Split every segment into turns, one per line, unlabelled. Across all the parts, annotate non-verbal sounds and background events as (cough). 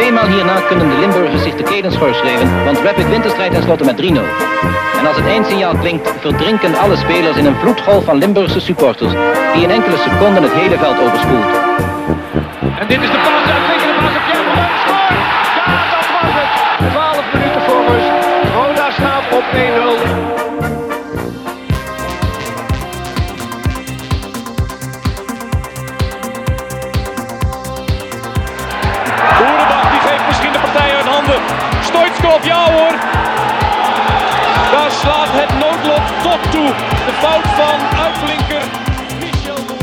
Tweemaal hierna kunnen de Limburgers zich de kedens voorschrijven, want Rapid wint de tenslotte met 3-0. En als het eindsignaal klinkt, verdrinken alle spelers in een vloedgolf van Limburgse supporters, die in enkele seconden het hele veld overspoelt.
En dit is de paas, De fout van uitblinker Michel.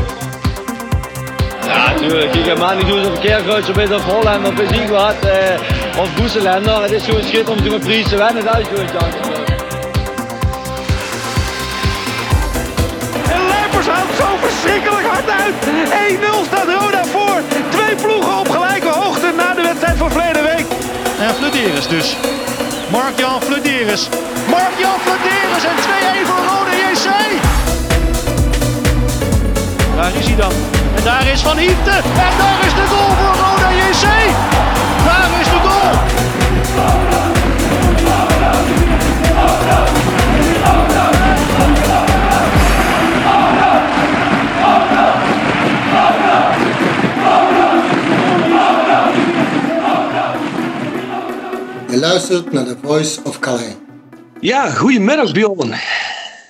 Ja, natuurlijk. Ik ga maar niet doen of Kerkruis of is of Holland of is wat. Eh, of Boeselender. Het is gewoon schitterend om te prijs te winnen. Dat is gewoon chance.
En Lepers houdt zo verschrikkelijk hard uit. 1-0 staat Roda voor. Twee ploegen op gelijke hoogte na de wedstrijd van verleden week.
En Flederis dus. Mark-Jan Flederis. Mark-Jan Flederis en 2-1 voor Rode JC. Daar is hij dan. En daar is Van Hiefte. En daar is de goal voor Rode JC. Daar is de goal.
Je luistert naar The Voice of Calais.
Ja, goedemiddag Bjorn.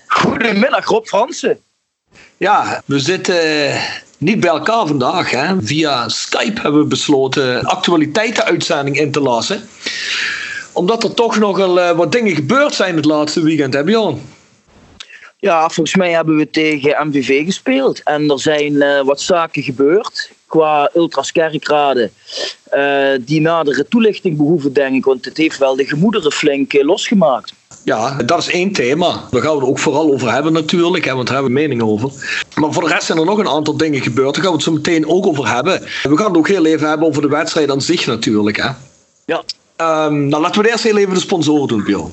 Goedemiddag Rob Fransen.
Ja, we zitten niet bij elkaar vandaag. Hè. Via Skype hebben we besloten actualiteitenuitzending in te lassen. Omdat er toch nogal uh, wat dingen gebeurd zijn het laatste weekend, hè Bjorn?
Ja, volgens mij hebben we tegen MVV gespeeld. En er zijn uh, wat zaken gebeurd qua Ultras Kerkrade. Uh, die nadere toelichting behoeven, denk ik. Want het heeft wel de gemoederen flink uh, losgemaakt.
Ja, dat is één thema. Daar gaan we het ook vooral over hebben natuurlijk, hè, want daar hebben we mening over. Maar voor de rest zijn er nog een aantal dingen gebeurd. Daar gaan we het zo meteen ook over hebben. We gaan het ook heel even hebben over de wedstrijd aan zich natuurlijk. Hè.
Ja.
Um, nou, laten we eerst heel even de sponsoren doen, Bjorn.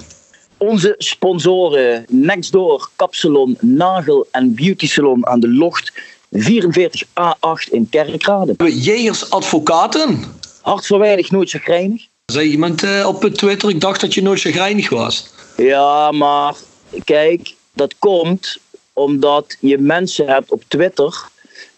Onze sponsoren Nextdoor, Kapsalon, Nagel en Beauty Salon aan de Locht 44A8 in Kerkrade.
Jegers Advocaten.
Hart voor weinig, nooit chagrijnig.
Zei iemand uh, op Twitter, ik dacht dat je nooit chagrijnig was.
Ja, maar kijk, dat komt omdat je mensen hebt op Twitter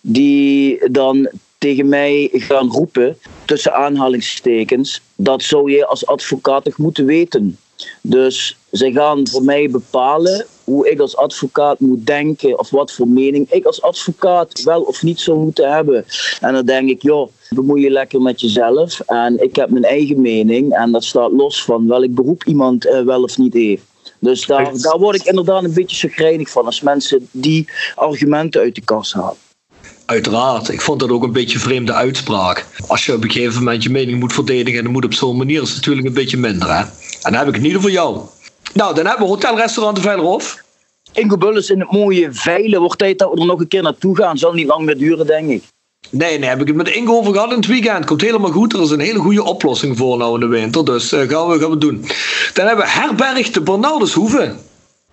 die dan tegen mij gaan roepen, tussen aanhalingstekens, dat zou je als advocaat toch moeten weten. Dus ze gaan voor mij bepalen hoe ik als advocaat moet denken of wat voor mening ik als advocaat wel of niet zou moeten hebben. En dan denk ik, joh, bemoei je lekker met jezelf. En ik heb mijn eigen mening en dat staat los van welk beroep iemand uh, wel of niet heeft. Dus daar, daar word ik inderdaad een beetje chagrijnig van als mensen die argumenten uit de kast halen.
Uiteraard. Ik vond dat ook een beetje een vreemde uitspraak. Als je op een gegeven moment je mening moet verdedigen en dat moet op zo'n manier, is het natuurlijk een beetje minder. Hè? En dan heb ik het in ieder geval jou. Nou, dan hebben we hotelrestaurant de Veilerhof.
Ingo Bullis in het mooie Veilen. Wordt tijd dat we er nog een keer naartoe gaan. Zal niet lang meer duren, denk ik.
Nee, nee, heb ik het met Ingo over gehad in het weekend. Komt helemaal goed. Er is een hele goede oplossing voor nou in de winter. Dus uh, gaan, we, gaan we doen. Dan hebben we Herberg de Bernardeshoeve.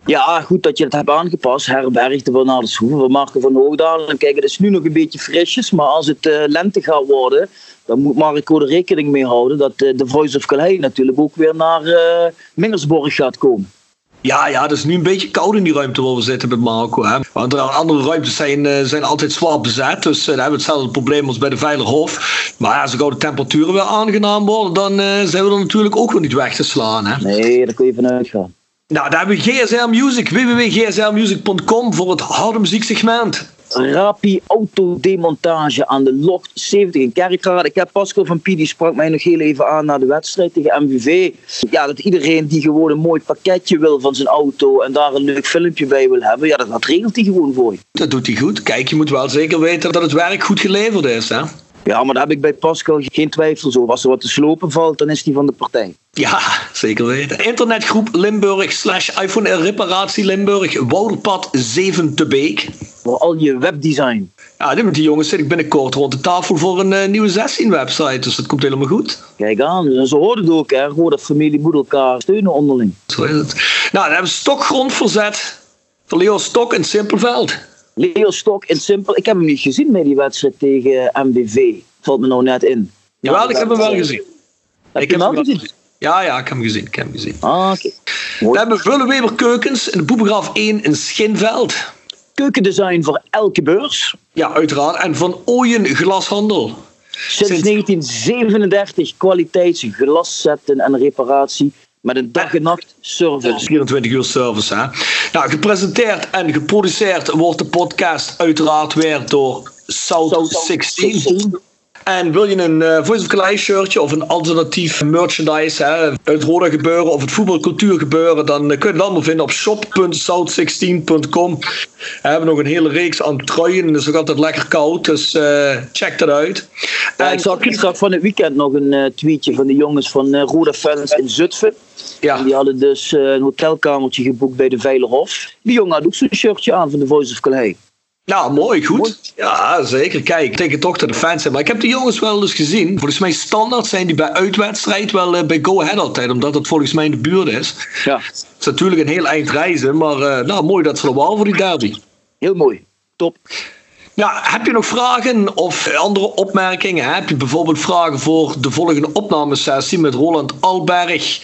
Ja, goed dat je het hebt aangepast. Herberg de Bernardeshoeve. We maken van Hoogdalen. En kijk, het is nu nog een beetje frisjes. Maar als het uh, lente gaat worden, dan moet Marco er rekening mee houden dat uh, de Voice of Calais natuurlijk ook weer naar uh, Mingersborg gaat komen.
Ja, ja, het is nu een beetje koud in die ruimte waar we zitten met Marco. Hè? Want de andere ruimtes zijn, uh, zijn altijd zwaar bezet. Dus dan hebben we hetzelfde probleem als bij de Veilerhof. Maar als de temperaturen weer aangenaam worden, dan uh, zijn we er natuurlijk ook weer niet weg te slaan. Hè?
Nee, daar kun je vanuit gaan.
Nou, daar hebben we GSR Music, www.gsrmusic.com voor het harde muzieksegment.
Rapi autodemontage aan de Locht 70 in Kerkrade. Ik heb Pascal van Pie, die sprak mij nog heel even aan na de wedstrijd tegen MVV. Ja, dat iedereen die gewoon een mooi pakketje wil van zijn auto en daar een leuk filmpje bij wil hebben, ja, dat, dat regelt hij gewoon voor je.
Dat doet hij goed. Kijk, je moet wel zeker weten dat het werk goed geleverd is, hè?
Ja, maar daar heb ik bij Pascal geen twijfels over. Als er wat te slopen valt, dan is die van de partij.
Ja, zeker weten. Internetgroep Limburg slash iPhone reparatie Limburg, Wouderpad 7 te Beek.
Voor al je webdesign.
Ja, met die jongens zit ik binnenkort rond de tafel voor een uh, nieuwe 16 website. Dus dat komt helemaal goed.
Kijk aan, en zo hoort het ook. Hè. Gewoon dat familie moet elkaar steunen onderling.
Zo is het. Nou, dan hebben we stokgrond verzet. Van Leo Stok in Simpelveld.
Leo Stok in Simpel. Ik heb hem niet gezien bij die wedstrijd tegen MBV. Valt me nou net in.
Jawel, ik heb hem wel gezien.
Heb
Ik
hem wel gezien?
Ja, ja, ik heb hem gezien. Ik heb hem gezien.
Ah, oké.
We hebben Willeweber Keukens in de Boebegraaf 1 in Schinveld.
Keukendesign voor elke beurs.
Ja, uiteraard. En van Ooyen Glashandel.
Sinds
Sinds-
1937 kwaliteitsglaszetten en reparatie met een dag en nacht service.
24 uur service. Hè? Nou, gepresenteerd en geproduceerd wordt de podcast uiteraard weer door South 16. En wil je een eh, Voice of Calais shirtje of een alternatief merchandise hè, uit Roda gebeuren of het voetbalcultuur gebeuren, dan eh, kun je het allemaal vinden op shop.south16.com. We hebben nog een hele reeks aan truien en het is ook altijd lekker koud, dus eh, check dat uit.
Ja,
En-
ik, zag, ik zag van het weekend nog een tweetje van de jongens van eh Roda Fans in Zutphen.
ja.
En die hadden dus een hotelkamertje geboekt bij de Veilerhof. Die jongen had ook zo'n shirtje aan van de Voice of Calais.
Nou, mooi, goed.
Mooi.
Ja, zeker. Kijk, ik denk toch dat de fans zijn. Maar ik heb die jongens wel eens gezien. Volgens mij standaard zijn die bij uitwedstrijd wel eh, bij Go Ahead altijd. Omdat het volgens mij in de buurt is.
Ja,
Het is natuurlijk een heel eind reizen. Maar eh, nou, mooi dat ze er waren voor die derby.
heel mooi. Top.
Ja, heb je nog vragen of andere opmerkingen? Heb je bijvoorbeeld vragen voor de volgende opnamesessie met Roland Alberg?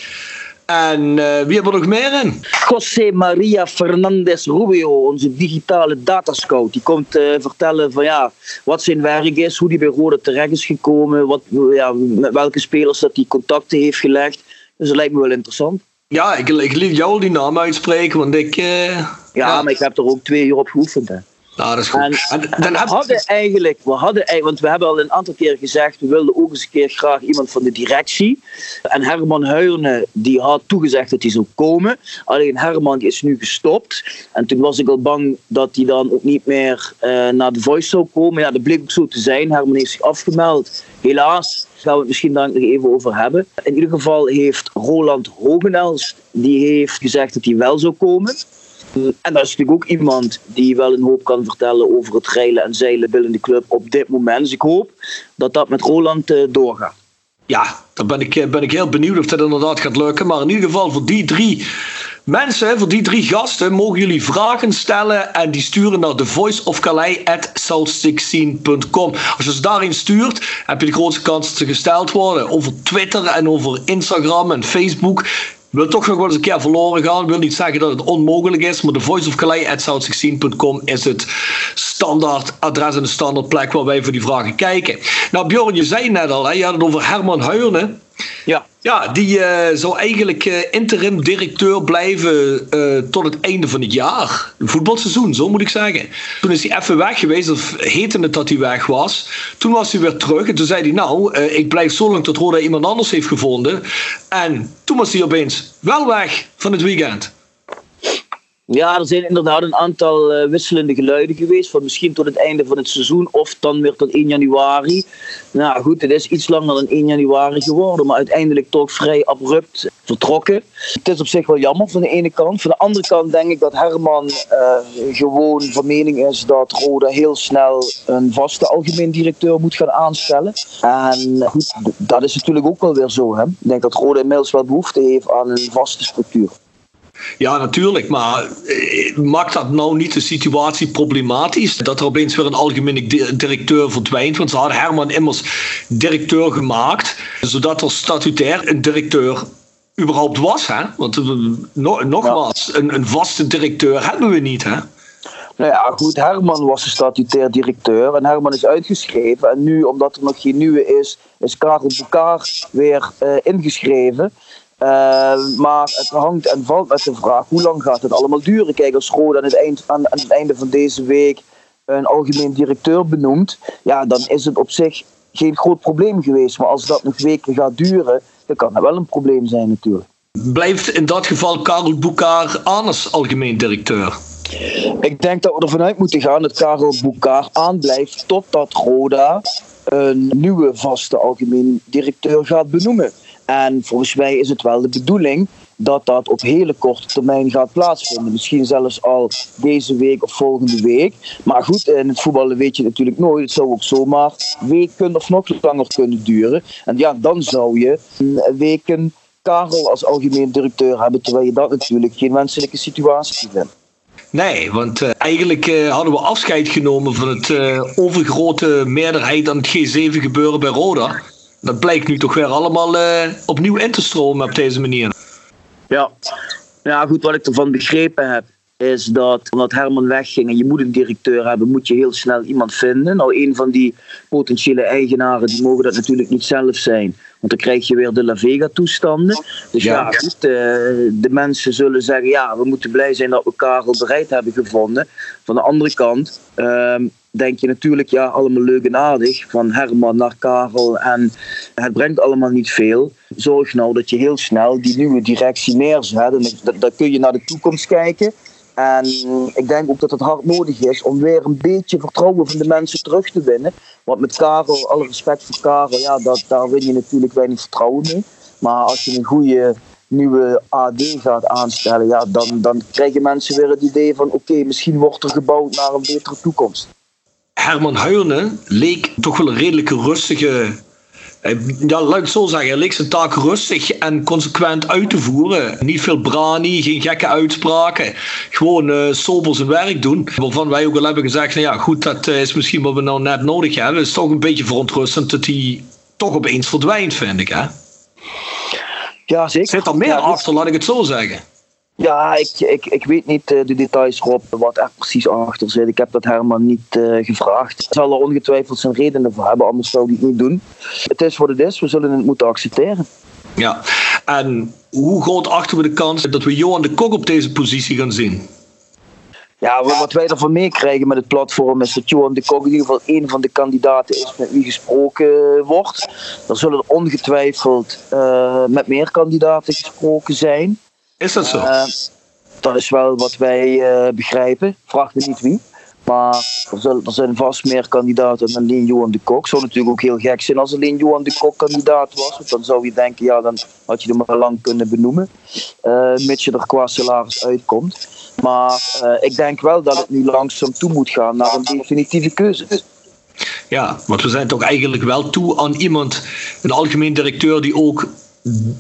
En eh, wie hebben we nog meer in?
José Maria Fernandez Rubio, onze digitale datascout. Die komt eh, vertellen van ja, wat zijn werk is, hoe die bij Roda terecht is gekomen, wat, ja, met welke spelers dat hij contacten heeft gelegd. Dus dat lijkt me wel interessant.
Ja, ik, ik liet jou die naam uitspreken, want ik... eh,
Ja, maar ik heb er ook twee uur op geoefend. Hè.
Nou, dat is goed.
En,
En
en
dan
we hadden eigenlijk, we hadden eigenlijk, want we hebben al een aantal keer gezegd, we wilden ook eens een keer graag iemand van de directie. En Herman Huijne, die had toegezegd dat hij zou komen. Alleen Herman die is nu gestopt. En toen was ik al bang dat hij dan ook niet meer eh, naar de Voice zou komen. Ja, dat bleek ook zo te zijn. Herman heeft zich afgemeld. Helaas, daar gaan we het misschien daar nog even over hebben. In ieder geval heeft Roland Hogenels, die heeft gezegd dat hij wel zou komen. En dat is natuurlijk ook iemand die wel een hoop kan vertellen over het reilen en zeilen binnen de club op dit moment. Dus ik hoop dat dat met Roland eh, doorgaat.
Ja, dan ben ik, eh, ben ik heel benieuwd of dat inderdaad gaat lukken. Maar in ieder geval voor die drie mensen, voor die drie gasten, mogen jullie vragen stellen. En die sturen naar thevoiceofcalais.south16.com. Als je ze daarin stuurt, heb je de grootste kans dat ze gesteld worden. Over Twitter en over Instagram en Facebook. Wil toch nog wel eens een keer verloren gaan. Wil niet zeggen dat het onmogelijk is. Maar de voiceofcalais.south16.com is het standaard adres en de standaard plek waar wij voor die vragen kijken. Nou Bjorn, je zei net al, hè, je had het over Herman Huijne.
Ja.
Ja, die eh, zou eigenlijk eh, interim directeur blijven eh, tot het einde van het jaar. Voetbalseizoen, zo moet ik zeggen. Toen is hij even weg geweest, of heette het dat hij weg was. Toen was hij weer terug en toen zei hij, nou, ik blijf zo lang tot Roda iemand anders heeft gevonden. En toen was hij opeens wel weg van het weekend.
Ja, er zijn inderdaad een aantal eh, wisselende geluiden geweest. Van misschien tot het einde van het seizoen of dan weer tot 1 januari. Nou goed, het is iets langer dan 1 januari geworden. Maar uiteindelijk toch vrij abrupt vertrokken. Het is op zich wel jammer van de ene kant. Van de andere kant denk ik dat Herman eh, gewoon van mening is dat Roda heel snel een vaste algemeen directeur moet gaan aanstellen. En goed, dat is natuurlijk ook wel weer zo. Hè? Ik denk dat Roda inmiddels wel behoefte heeft aan een vaste structuur.
Ja, natuurlijk. Maar eh, maakt dat nou niet de situatie problematisch? Dat er opeens weer een algemene di- directeur verdwijnt. Want ze hadden Herman immers directeur gemaakt. Zodat er statutair een directeur überhaupt was. Hè? Want eh, no- nogmaals, een, een vaste directeur hebben we niet. Hè?
Nou ja, goed, Herman was de statutair directeur en Herman is uitgeschreven. En nu, omdat er nog geen nieuwe is, is Karel Boekaar weer eh, ingeschreven. Eh, maar het hangt en valt met de vraag, hoe lang gaat het allemaal duren? Kijk, als Roda aan het, eind, aan, aan het einde van deze week een algemeen directeur benoemt, ja, dan is het op zich geen groot probleem geweest. Maar als dat nog weken gaat duren, dan kan dat wel een probleem zijn natuurlijk.
Blijft in dat geval Karel Boekaar aan als algemeen directeur?
Ik denk dat we ervan uit moeten gaan dat Karel Boekaar aanblijft totdat Roda een nieuwe vaste algemeen directeur gaat benoemen. En volgens mij is het wel de bedoeling dat dat op hele korte termijn gaat plaatsvinden. Misschien zelfs al deze week of volgende week. Maar goed, in het voetballen weet je natuurlijk nooit. Het zou ook zomaar weken of nog langer kunnen duren. En ja, dan zou je weken Karel als algemeen directeur hebben, terwijl je dat natuurlijk geen wenselijke situatie vindt.
Nee, want eh, eigenlijk eh, hadden we afscheid genomen van het eh, overgrote meerderheid aan het G7 gebeuren bij Roda. Dat blijkt nu toch weer allemaal opnieuw in te stromen op deze manier.
Ja. ja, goed, wat ik ervan begrepen heb, is dat omdat Herman wegging en je moet een directeur hebben, moet je heel snel iemand vinden. Nou, een van die potentiële eigenaren, die mogen dat natuurlijk niet zelf zijn. Want dan krijg je weer de La Vega toestanden. Dus ja, ja goed, uh, de mensen zullen zeggen, ja, we moeten blij zijn dat we Karel bereid hebben gevonden. Van de andere kant uh, denk je natuurlijk, ja, allemaal leuk en aardig. Van Herman naar Karel en het brengt allemaal niet veel. Zorg nou dat je heel snel die nieuwe directie neerzet. En dan kun je naar de toekomst kijken. En ik denk ook dat het hard nodig is om weer een beetje vertrouwen van de mensen terug te winnen. Want met Karel, alle respect voor Karel, ja, dat, daar win je natuurlijk weinig vertrouwen mee. Maar als je een goede nieuwe AD gaat aanstellen, ja, dan, dan krijgen mensen weer het idee van oké, misschien wordt er gebouwd naar een betere toekomst.
Herman Huilne leek toch wel een redelijke rustige ja, laat ik het zo zeggen. Hij leek zijn taak rustig en consequent uit te voeren. Niet veel brani, geen gekke uitspraken. Gewoon uh, sober zijn werk doen. Waarvan wij ook al hebben gezegd: nou ja, goed, dat eh, is misschien wat we nou net nodig hebben. Het is toch een beetje verontrustend dat hij toch opeens verdwijnt, vind ik. Hè?
Ja, zeker.
Zit er meer ja, achter, laat ik het zo zeggen.
Ja, ik, ik, ik weet niet uh, de details Rob, wat er precies achter zit. Ik heb dat Herman niet uh, gevraagd. Hij zal er ongetwijfeld zijn redenen voor hebben, anders zou hij het niet doen. Het is wat het is, we zullen het moeten accepteren.
Ja, en hoe groot achten we de kans dat we Johan de Kok op deze positie gaan zien?
Ja, wat wij ervan meekrijgen met het platform is dat Johan de Kok in ieder geval een van de kandidaten is met wie gesproken wordt. Er zullen ongetwijfeld uh, met meer kandidaten gesproken zijn.
Is dat zo? Uh,
dat is wel wat wij uh, begrijpen. Vraag me niet wie. Maar er, zullen, er, zijn vast meer kandidaten dan alleen Johan de Kok. Zou natuurlijk ook heel gek zijn als alleen Johan de Kok kandidaat was. Want dan zou je denken, ja, dan had je hem maar lang kunnen benoemen. Uh, mits je er qua salaris uitkomt. Maar uh, ik denk wel dat het nu langzaam toe moet gaan naar een definitieve keuze.
Ja, want we zijn toch eigenlijk wel toe aan iemand, een algemeen directeur die ook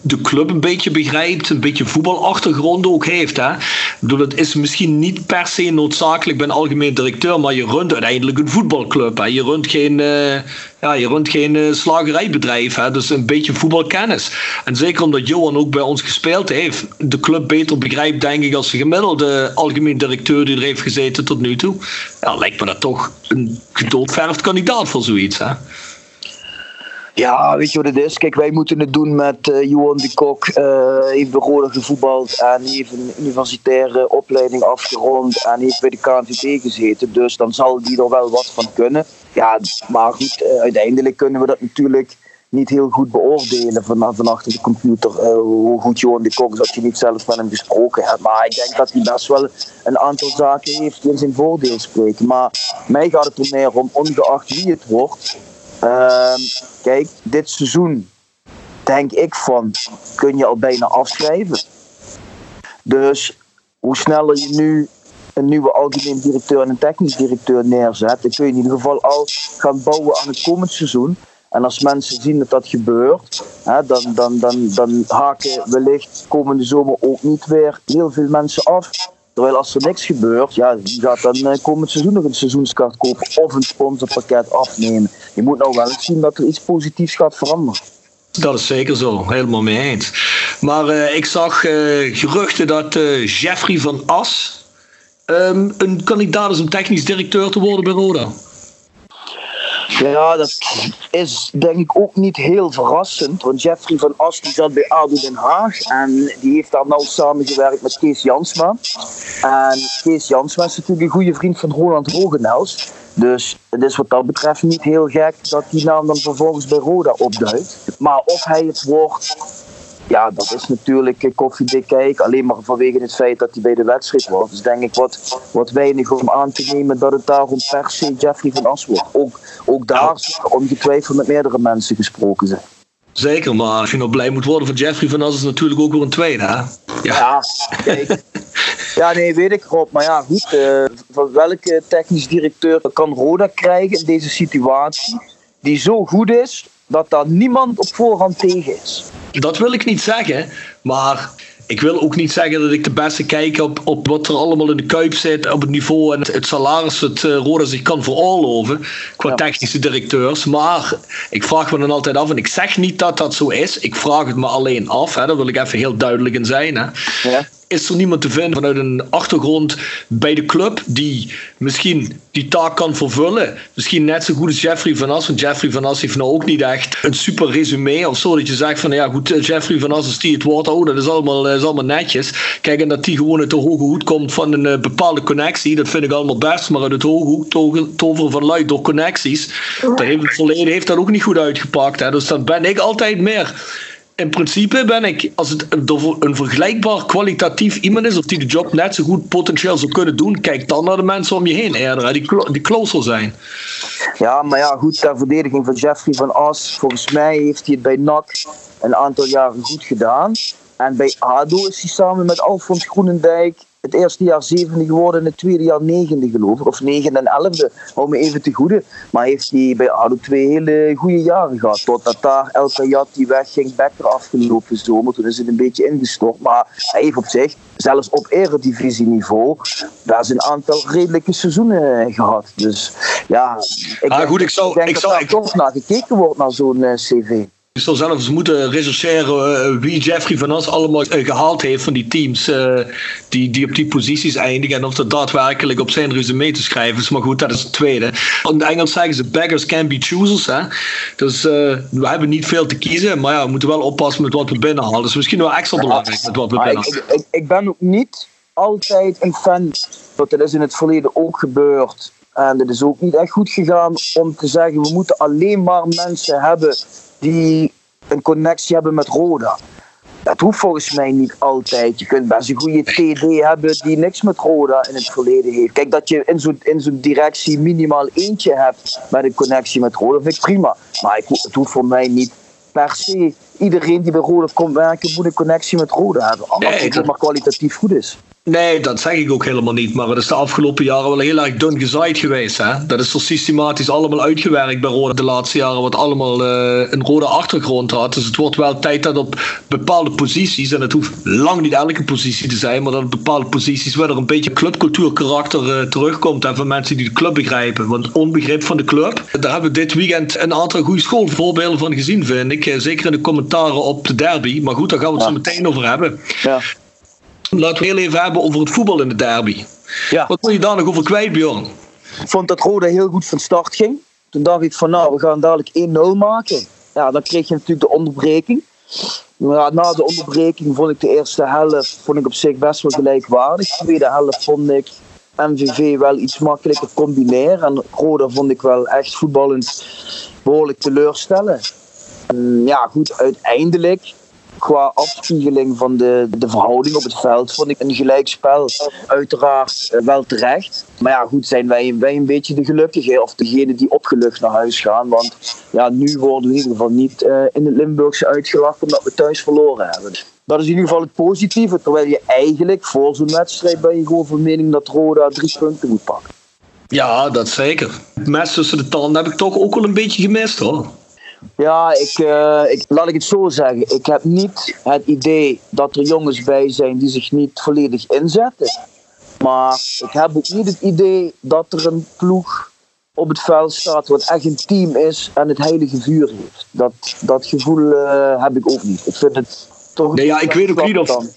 de club een beetje begrijpt, een beetje voetbalachtergrond ook heeft. Hè? Het is misschien niet per se noodzakelijk bij een algemeen directeur, maar je runt uiteindelijk een voetbalclub. Hè? Je runt geen, uh, ja, je runt geen uh, slagerijbedrijf, hè? dus een beetje voetbalkennis. En zeker omdat Johan ook bij ons gespeeld heeft, de club beter begrijpt, denk ik, als de gemiddelde algemeen directeur die er heeft gezeten tot nu toe. Lijkt me dat toch een gedoodverfd kandidaat voor zoiets. Hè?
Ja, weet je wat het is? Kijk, wij moeten het doen met uh, Johan de Kok. Uh, heeft Rode gevoetbald en heeft een universitaire opleiding afgerond en heeft bij de KNVB gezeten. Dus dan zal die er wel wat van kunnen. Ja, maar goed, uh, uiteindelijk kunnen we dat natuurlijk niet heel goed beoordelen van, van achter de computer. hoe goed Johan de Kok is als je niet zelf met hem gesproken hebt. Maar ik denk dat hij best wel een aantal zaken heeft die in zijn voordeel spreken. Maar mij gaat het er meer om, ongeacht wie het wordt Ehm, kijk, dit seizoen denk ik van kun je al bijna afschrijven. Dus hoe sneller je nu een nieuwe algemeen directeur en een technisch directeur neerzet, dan kun je in ieder geval al gaan bouwen aan het komend seizoen. En als mensen zien dat dat gebeurt, hè, dan, dan, dan, dan haken wellicht komende zomer ook niet weer heel veel mensen af. Terwijl als er niks gebeurt, ja, gaat dan uh, komend seizoen nog een seizoenskaart kopen of een sponsorpakket afnemen. Je moet nou wel eens zien dat er iets positiefs gaat veranderen.
Dat is zeker zo, helemaal mee eens. Maar uh, ik zag uh, geruchten dat Jeffrey van As um, een kandidaat is om technisch directeur te worden bij Roda.
Ja, dat is denk ik ook niet heel verrassend. Want Jeffrey van As die zat bij ADO Den Haag. En die heeft daar nou samengewerkt met Kees Jansma. En Kees Jansma is natuurlijk een goede vriend van Roland Rogenels. Dus het is wat dat betreft niet heel gek dat die naam dan vervolgens bij Roda opduikt. Maar of hij het wordt, ja, dat is natuurlijk koffiedik kijk. Alleen maar vanwege het feit dat hij bij de wedstrijd was. Dus denk ik wat, wat weinig om aan te nemen dat het daarom per se Jeffrey van As wordt. Ook, ook daar is ongetwijfeld met meerdere mensen gesproken zijn.
Zeker, maar als je nou blij moet worden van Jeffrey van As is natuurlijk ook weer een tweede, hè? Ja,
ja kijk. Ja, nee, weet ik Rob. Maar ja, goed. Uh, van welke technisch directeur kan Roda krijgen in deze situatie die zo goed is dat daar niemand op voorhand tegen is?
Dat wil ik niet zeggen, maar ik wil ook niet zeggen dat ik de beste kijk op, op wat er allemaal in de kuip zit, op het niveau en het, salaris dat uh, Roda zich kan veroorloven qua technische directeurs. Maar ik vraag me dan altijd af, en ik zeg niet dat dat zo is, ik vraag het me alleen af, hè, daar wil ik even heel duidelijk in zijn. Hè. Ja is er niemand te vinden vanuit een achtergrond bij de club die misschien die taak kan vervullen. Misschien net zo goed als Jeffrey Van As. Want Jeffrey Van As heeft nou ook niet echt een super resume of zo. Dat je zegt van ja goed, eh, Jeffrey Van As als die het woord, oh dat is allemaal, eh, is allemaal netjes. Kijk, en dat die gewoon uit de hoge hoed komt van een uh, bepaalde connectie, dat vind ik allemaal best. Maar uit het hoge hoed toveren van luid door connecties, dat heeft het verleden heeft dat ook niet goed uitgepakt. Hè. Dus dan ben ik altijd meer in principe ben ik, als het een vergelijkbaar kwalitatief iemand is, of die de job net zo goed potentieel zou kunnen doen, kijk dan naar de mensen om je heen eerder, die, die closer zijn.
Ja, maar ja, goed, ter verdediging van Jeffrey van As, volgens mij heeft hij het bij NAC een aantal jaren goed gedaan. En bij ADO is hij samen met Alfons Groenendijk het eerste jaar zevende geworden en het tweede jaar negende geloof ik. Of negen en elfde, hou me even te goede. Maar heeft hij bij ADO twee hele goede jaren gehad. Totdat daar El die wegging, Becker afgelopen zomer. Toen is het een beetje ingestort. Maar hij heeft op zich, zelfs op eredivisieniveau, daar is een aantal redelijke seizoenen gehad. Dus ja, ik
ah, denk, goed, ik zou,
ik denk
ik
dat daar toch naar gekeken wordt naar zo'n uh, cv.
Je zal zelfs moeten rechercheren uh, wie Jeffrey Van As allemaal uh, gehaald heeft van die teams uh, die, die op die posities eindigen. En of dat daadwerkelijk op zijn resume te schrijven is. Maar goed, dat is het tweede. In het Engels zeggen ze beggars can be choosers. Hè? Dus we hebben niet veel te kiezen. Maar ja, we moeten wel oppassen met wat we binnenhalen. Dus misschien wel extra belangrijk met wat we binnenhalen.
Ik, ik, ik ben ook niet altijd een fan. Dat is in het verleden ook gebeurd. En het is ook niet echt goed gegaan om te zeggen: we moeten alleen maar mensen hebben die een connectie hebben met Roda. Dat hoeft volgens mij niet altijd. Je kunt best een goede TD hebben die niks met Roda in het verleden heeft. Kijk, dat je in zo'n in zo'n directie minimaal eentje hebt met een connectie met Roda, vind ik prima. Maar ik, het hoeft voor mij niet per se. Iedereen die bij Roda komt werken, moet een connectie met Roda hebben. Anders nee, het maar kwalitatief goed is.
Nee, dat zeg ik ook helemaal niet. Maar het is de afgelopen jaren wel heel erg dun gezaaid geweest. Hè? Dat is zo systematisch allemaal uitgewerkt bij Roda de laatste jaren. Wat allemaal uh, een rode achtergrond had. Dus het wordt wel tijd dat op bepaalde posities. En het hoeft lang niet elke positie te zijn. Maar dat op bepaalde posities waar er een beetje clubcultuurkarakter uh, terugkomt. En van mensen die de club begrijpen. Want onbegrip van de club. Daar hebben we dit weekend een aantal goede schoolvoorbeelden van gezien, vind ik. Eh, zeker in de commentaren op de derby. Maar goed, daar gaan we het zo meteen over hebben. Ja. Laten we heel even hebben over het voetbal in de derby. Ja. Wat wil je daar nog over kwijt, Bjorn?
Ik vond dat Roda heel goed van start ging. Toen dacht ik van nou, we gaan dadelijk 1-0 maken. Ja, dan kreeg je natuurlijk de onderbreking. Na de onderbreking vond ik de eerste helft vond ik op zich best wel gelijkwaardig. De tweede helft vond ik MVV wel iets makkelijker combineren. En Roda vond ik wel echt voetballend behoorlijk teleurstellen. Ja, goed, uiteindelijk qua afspiegeling van de, de verhouding op het veld vond ik een gelijkspel uiteraard eh, wel terecht. Maar ja, goed, zijn wij, wij een beetje de gelukkigen of degene die opgelucht naar huis gaan. Want ja, nu worden we in ieder geval niet uh, in het Limburgse uitgelachen omdat we thuis verloren hebben. Dat is in ieder geval het positieve. Terwijl je eigenlijk voor zo'n wedstrijd ben je gewoon van mening dat Roda drie punten moet pakken.
Ja, dat zeker. Het mes tussen de tanden heb ik toch ook wel een beetje gemist hoor.
Ja, ik, uh, ik, laat ik het zo zeggen. Ik heb niet het idee dat er jongens bij zijn die zich niet volledig inzetten. Maar ik heb ook niet het idee dat er een ploeg op het veld staat wat echt een team is en het heilige vuur heeft. Dat, dat gevoel uh, heb ik ook niet. Ik vind het toch.
Nee, ja, ik weet ook niet of. Dan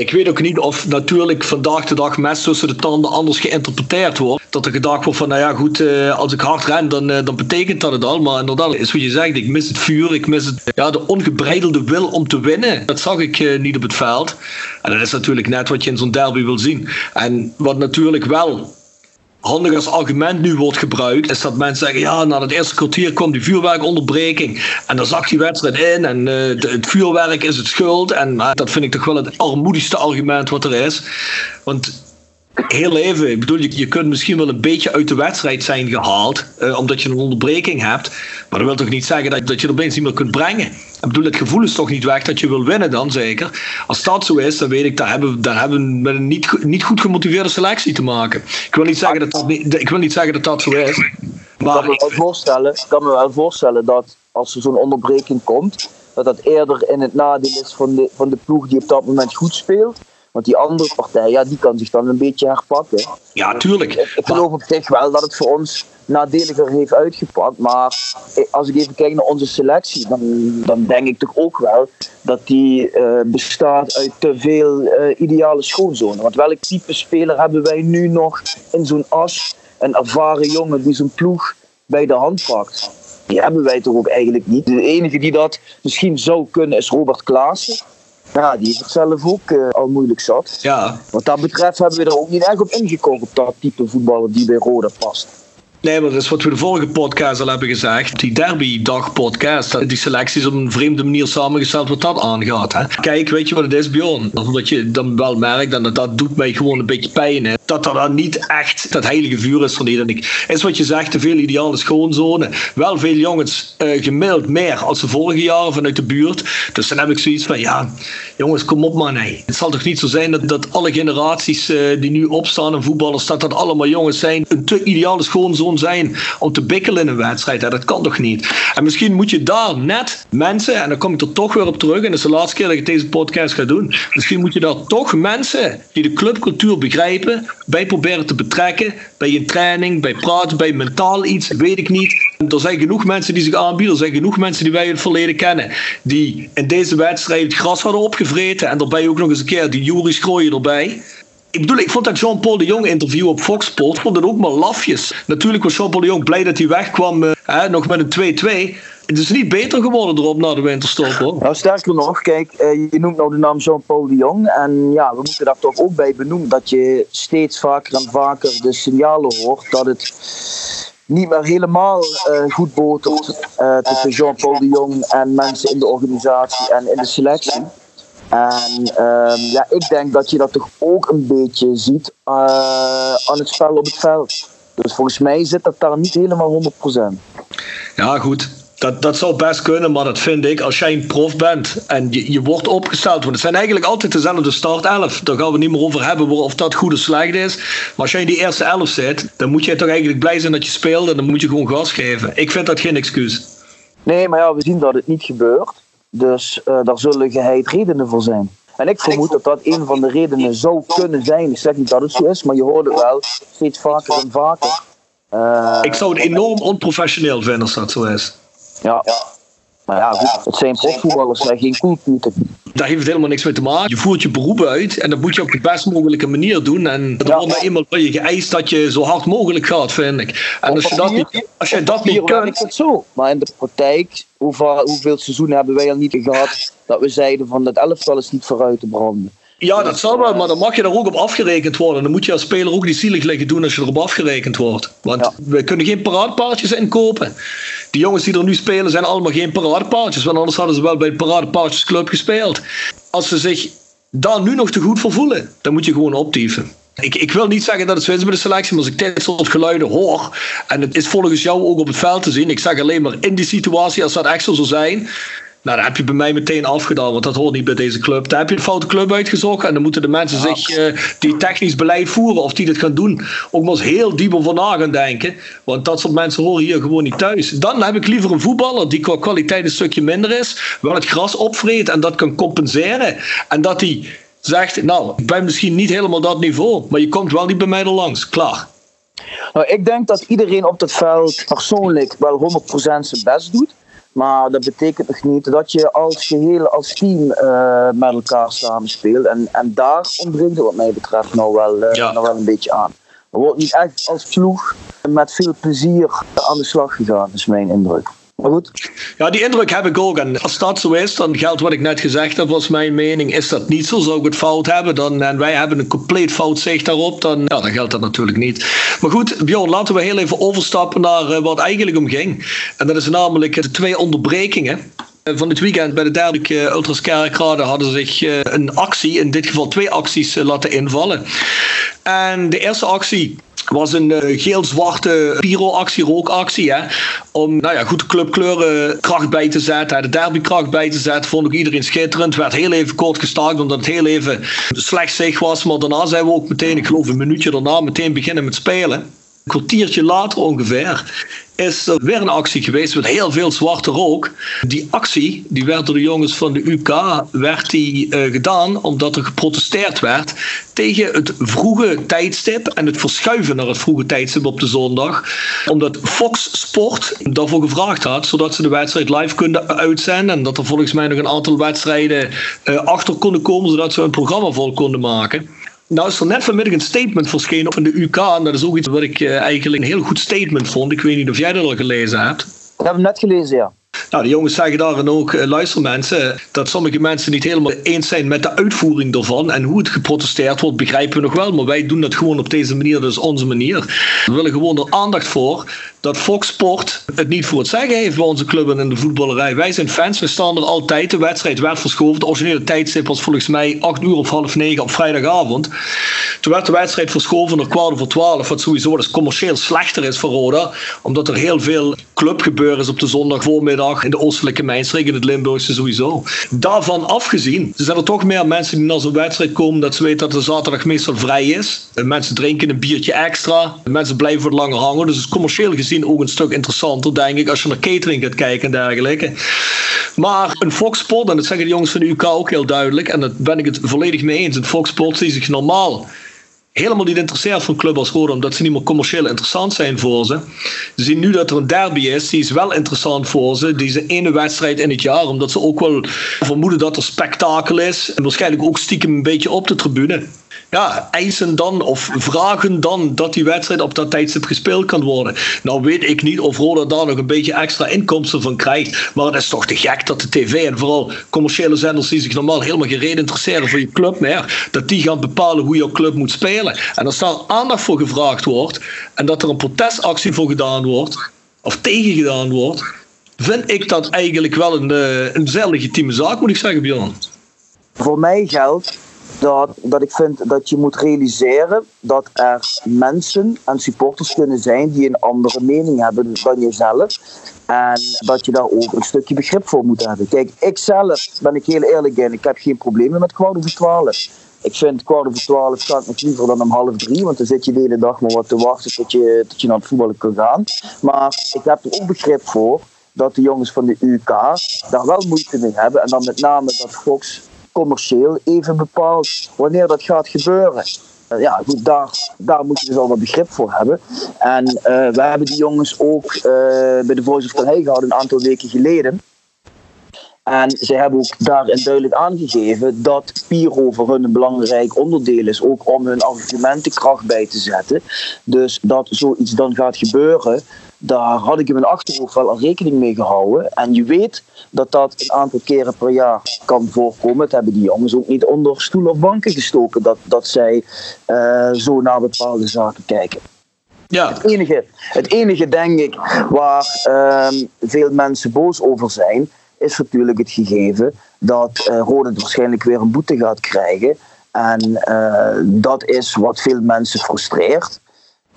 ik weet ook niet of natuurlijk vandaag de dag mes tussen de tanden anders geïnterpreteerd wordt. Dat er gedacht wordt van, nou ja goed, eh, als ik hard ren, dan, uh, dan betekent dat het al. Maar inderdaad, is wat je zegt, ik mis het vuur, ik mis het, ja, de ongebreidelde wil om te winnen. Dat zag ik uh, niet op het veld. En dat is natuurlijk net wat je in zo'n derby wil zien. En wat natuurlijk wel handig als argument nu wordt gebruikt, is dat mensen zeggen: ja, na het eerste kwartier kwam die vuurwerkonderbreking. En dan zag die wedstrijd in en uh, het vuurwerk is het schuld. En dat vind ik toch wel het armoedigste argument wat er is. Want heel even. Ik bedoel, je, je kunt misschien wel een beetje uit de wedstrijd zijn gehaald, uh, omdat je een onderbreking hebt. Maar dat wil toch niet zeggen dat, dat je er opeens niet meer kunt brengen. Ik bedoel, het gevoel is toch niet weg dat je wil winnen dan zeker. Als dat zo is, dan weet ik, dan hebben we, dan hebben we met een niet, niet goed gemotiveerde selectie te maken. Ik wil niet zeggen dat dat, ik wil niet zeggen dat, dat zo is. Maar
ik kan me wel voorstellen, ik kan me wel voorstellen dat als er zo'n onderbreking komt, dat dat eerder in het nadeel is van de, van de ploeg die op dat moment goed speelt. Want die andere partij, ja, die kan zich dan een beetje herpakken.
Ja, tuurlijk.
Ik, ik geloof op zich wel dat het voor ons nadeliger heeft uitgepakt. Maar als ik even kijk naar onze selectie, dan, dan denk ik toch ook wel dat die uh, bestaat uit te veel uh, ideale schoonzonen. Want welk type speler hebben wij nu nog in zo'n as? Een ervaren jongen die zo'n ploeg bij de hand pakt. Die hebben wij toch ook eigenlijk niet. De enige die dat misschien zou kunnen is Robert Klaassen. Ja, die is het zelf ook uh, al moeilijk zat.
Ja.
Wat dat betreft hebben we er ook niet echt op ingekomen op dat type voetballer die bij Roda past.
Nee, maar dat is wat we de vorige podcast al hebben gezegd. Die derby dag podcast. Die selectie is op een vreemde manier samengesteld wat dat aangaat. Hè? Kijk, weet je wat het is, Bjorn? Omdat je dan wel merkt, en dat, dat doet mij gewoon een beetje pijn. Hè? Dat dan niet echt dat heilige vuur is van En ik. Is wat je zegt, te veel ideale schoonzone. Wel veel jongens uh, gemiddeld meer als de vorige jaren vanuit de buurt. Dus dan heb ik zoiets van, ja, jongens, kom op man. Het zal toch niet zo zijn dat, dat alle generaties uh, die nu opstaan en voetballers, dat dat allemaal jongens zijn. Een te ideale schoonzone zijn om te bikkelen in een wedstrijd. dat kan toch niet? En misschien moet je daar net mensen, en dan kom ik er toch weer op terug, en dat is de laatste keer dat ik deze podcast ga doen. Misschien moet je daar toch mensen die de clubcultuur begrijpen, bij proberen te betrekken. Bij je training, bij praten, bij mentaal iets, weet ik niet. Er zijn genoeg mensen die zich aanbieden. Er zijn genoeg mensen die wij in het verleden kennen. Die in deze wedstrijd gras hadden opgevreten. En daarbij ook nog eens een keer die Jury Schrooien erbij. Ik bedoel, ik vond dat Jean-Paul de Jong interview op Fox Sport vond het ook maar lafjes. Natuurlijk was Jean-Paul de Jong blij dat hij wegkwam, hè, nog met een 2-2. Het is niet beter geworden erop na de winterstop hoor.
Nou, sterker nog, kijk, uh, je noemt nou de naam Jean-Paul de Jong. En ja, we moeten daar toch ook bij benoemen dat je steeds vaker en vaker de signalen hoort dat het niet meer helemaal uh, goed botert tussen Jean-Paul de Jong en mensen in de organisatie en in de selectie. En um, ja, ik denk dat je dat toch ook een beetje ziet uh, aan het spel op het veld. Dus volgens mij zit dat daar niet helemaal 100%.
Ja, goed. Dat, dat zou best kunnen, maar dat vind ik als jij een prof bent en je, je wordt opgesteld. Want het zijn eigenlijk altijd dezelfde startelf. Daar gaan we niet meer over hebben of dat goed of slecht is. Maar als jij in die eerste elf zit, dan moet je toch eigenlijk blij zijn dat je speelt en dan moet je gewoon gas geven. Ik vind dat geen excuus.
Nee, maar ja, we zien dat het niet gebeurt. Dus uh, daar zullen geheid redenen voor zijn. En ik vermoed dat dat een van de redenen zou kunnen zijn. Ik zeg niet dat het zo is, maar je hoort het wel steeds vaker en vaker.
Uh, ik zou het enorm onprofessioneel vinden als dat zo is.
Ja, maar ja, goed, het zijn profvoetballers, zijn geen koelputen.
Daar heeft het helemaal niks mee te maken. Je voert je beroep uit en dat moet je op de best mogelijke manier doen. En er ja, wordt nou eenmaal van je geëist dat je zo hard mogelijk gaat, vind ik. En als je dat niet, als je dat niet kunt...
Het zo. Maar in de praktijk, hoeveel, hoeveel seizoenen hebben wij al niet gehad dat we zeiden van dat elftal is niet vooruit te branden.
Ja, dat zal wel, maar dan mag je daar ook op afgerekend worden. Dan moet je als speler ook niet zielig liggen doen als je erop afgerekend wordt. Want ja. we kunnen geen paradepaardjes inkopen. Die jongens die er nu spelen zijn allemaal geen paradepaardjes. Want anders hadden ze wel bij de paradepaardjesclub gespeeld. Als ze zich daar nu nog te goed voor voelen, dan moet je gewoon optieven. Ik, ik wil niet zeggen dat het zo is bij de selectie, maar als ik dit soort geluiden hoor, en het is volgens jou ook op het veld te zien, ik zeg alleen maar in die situatie, als dat echt zo zou zijn, nou, dan heb je bij mij meteen afgedaan, want dat hoort niet bij deze club. Daar heb je een foute club uitgezocht en dan moeten de mensen zich uh, die technisch beleid voeren of die dit gaan doen, ook maar eens heel diep over na gaan denken. Want dat soort mensen horen hier gewoon niet thuis. Dan heb ik liever een voetballer die qua kwaliteit een stukje minder is, wel het gras opvreet en dat kan compenseren. En dat hij zegt, nou, ik ben misschien niet helemaal dat niveau, maar je komt wel niet bij mij er langs. Klaar.
Nou, ik denk dat iedereen op het veld persoonlijk wel 100% zijn best doet. Maar dat betekent nog niet dat je als geheel, als team uh, met elkaar samenspeelt. En, en daar ontbreekt het wat mij betreft nou wel, uh, ja. nou wel een beetje aan. Er wordt niet echt als ploeg met veel plezier aan de slag gegaan, is mijn indruk. Goed.
Ja, die indruk heb ik ook. En als dat zo is, dan geldt wat ik net gezegd heb, was mijn mening. Is dat niet zo, zou ik het fout hebben, dan, en wij hebben een compleet fout zicht daarop, dan, ja, dan geldt dat natuurlijk niet. Maar goed, Bjorn, laten we heel even overstappen naar uh, wat eigenlijk om ging. En dat is namelijk de twee onderbrekingen van dit weekend bij de derde Ultras Kerkrade hadden zich een actie, in dit geval twee acties, laten invallen. En de eerste actie was een uh, geel-zwarte pyro-actie, rookactie. Hè? Om nou ja, goed clubkleuren kracht bij te zetten, de derbykracht bij te zetten. Vond ik iedereen schitterend. Werd heel even kort gestaakt omdat het heel even slecht zicht was. Maar daarna zijn we ook meteen, ik geloof een minuutje daarna, meteen beginnen met spelen. Kwartiertje later ongeveer is er weer een actie geweest met heel veel zwarte rook. Die actie die werd door de jongens van de UK werd die, uh, gedaan omdat er geprotesteerd werd tegen het vroege tijdstip en het verschuiven naar het vroege tijdstip op de zondag. Omdat Fox Sport daarvoor gevraagd had, zodat ze de wedstrijd live konden uitzenden. En dat er volgens mij nog een aantal wedstrijden uh, achter konden komen, zodat ze een programma vol konden maken. Nou is er net vanmiddag een statement verschenen van de UK. En dat is ook iets wat ik uh, eigenlijk een heel goed statement vond. Ik weet niet of jij dat al gelezen hebt.
Ik heb hem net gelezen, ja.
Nou, de jongens zeggen daarin ook, uh, luister mensen, dat sommige mensen niet helemaal eens zijn met de uitvoering ervan. En hoe het geprotesteerd wordt, begrijpen we nog wel. Maar wij doen dat gewoon op deze manier, dus onze manier. We willen gewoon er aandacht voor dat Fox Sport het niet voor het zeggen heeft bij onze club en in de voetballerij. Wij zijn fans, we staan er altijd. De wedstrijd werd verschoven. De originele tijdstip was volgens mij 8 uur of half 9 op vrijdagavond. Toen werd de wedstrijd verschoven naar kwart voor 12, wat sowieso dus commercieel slechter is voor Roda, omdat er heel veel clubgebeuren is op de zondagvoormiddag in de oostelijke mijnstreek, in het Limburgse sowieso. Daarvan afgezien zijn er toch meer mensen die naar zo'n wedstrijd komen dat ze weten dat de zaterdag meestal vrij is. Mensen drinken een biertje extra, mensen blijven wat langer hangen, dus het commercieel gezien ook een stuk interessanter, denk ik, als je naar catering gaat kijken en dergelijke. Maar een Fox Sport, en dat zeggen de jongens van de UK ook heel duidelijk, en daar ben ik het volledig mee eens, een Fox Sport die zich normaal helemaal niet interesseert voor een club als Roda, omdat ze niet meer commercieel interessant zijn voor ze. Ze zien nu dat er een derby is, die is wel interessant voor ze. Die is de ene wedstrijd in het jaar, omdat ze ook wel vermoeden dat er spektakel is. En waarschijnlijk ook stiekem een beetje op de tribune ja, eisen dan of vragen dan dat die wedstrijd op dat tijdstip gespeeld kan worden. Nou weet ik niet of Roda daar nog een beetje extra inkomsten van krijgt. Maar het is toch te gek dat de tv en vooral commerciële zenders die zich normaal helemaal geen reden interesseren voor je club meer, dat die gaan bepalen hoe jouw club moet spelen. En als daar aandacht voor gevraagd wordt en dat er een protestactie voor gedaan wordt, of tegen gedaan wordt, vind ik dat eigenlijk wel een, eh, een zeer legitieme zaak, moet ik zeggen, Bjorn.
Voor mij geldt dat, dat ik vind dat je moet realiseren dat er mensen en supporters kunnen zijn die een andere mening hebben dan jezelf. En dat je daar ook een stukje begrip voor moet hebben. Kijk, ik zelf ben ik heel eerlijk in, ik heb geen problemen met kwart over twaalf. Ik vind kwart over twaalf gaat nog liever dan om half drie, want dan zit je de hele dag maar wat te wachten tot je, tot je naar het voetballen kan gaan. Maar ik heb er ook begrip voor dat de jongens van de UK daar wel moeite mee hebben. En dan met name dat Fox commercieel even bepaalt wanneer dat gaat gebeuren. Uh, ja, goed, daar, daar moet je al wat begrip voor hebben. En uh, we hebben die jongens ook uh, bij de Voice of Calais gehad een aantal weken geleden. En ze hebben ook daarin duidelijk aangegeven dat Piro voor hun een belangrijk onderdeel is, ook om hun argumentenkracht bij te zetten. Dus dat zoiets dan gaat gebeuren, daar had ik in mijn achterhoofd wel al rekening mee gehouden. En je weet dat dat een aantal keren per jaar kan voorkomen. Het hebben die jongens ook niet onder stoelen of banken gestoken dat, dat zij uh, zo naar bepaalde zaken kijken. Ja. Het, enige, het enige, denk ik, waar uh, veel mensen boos over zijn, is natuurlijk het gegeven dat uh, waarschijnlijk weer een boete gaat krijgen. En uh, dat is wat veel mensen frustreert.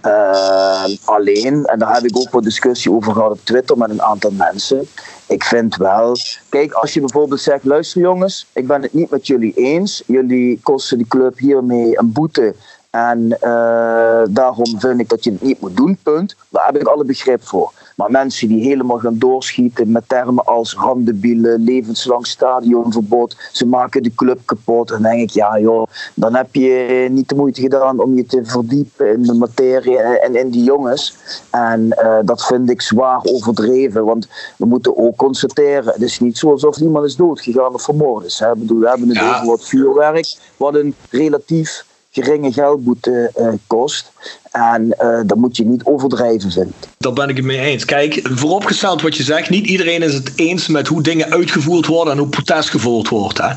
Uh, alleen, en daar heb ik ook wat discussie over gehad op Twitter met een aantal mensen. Ik vind wel, kijk, als je bijvoorbeeld zegt: luister jongens, ik ben het niet met jullie eens. Jullie kosten de club hiermee een boete. En uh, daarom vind ik dat je het niet moet doen, punt. Daar heb ik alle begrip voor. Maar mensen die helemaal gaan doorschieten met termen als randebielen, levenslang stadionverbod, ze maken de club kapot. Dan denk ik, ja joh, dan heb je niet de moeite gedaan om je te verdiepen in de materie en in die jongens. En uh, dat vind ik zwaar overdreven, want we moeten ook constateren, het is niet zo alsof iemand is doodgegaan of vermoord is. Hè? Bedoel, we hebben het ja. over wat vuurwerk, wat een relatief geringe geldboete uh, kost. En uh, dat moet je niet overdrijven vinden.
Daar ben ik het mee eens. Kijk, vooropgesteld wat je zegt, niet iedereen is het eens met hoe dingen uitgevoerd worden en hoe protest gevoerd wordt. Hè.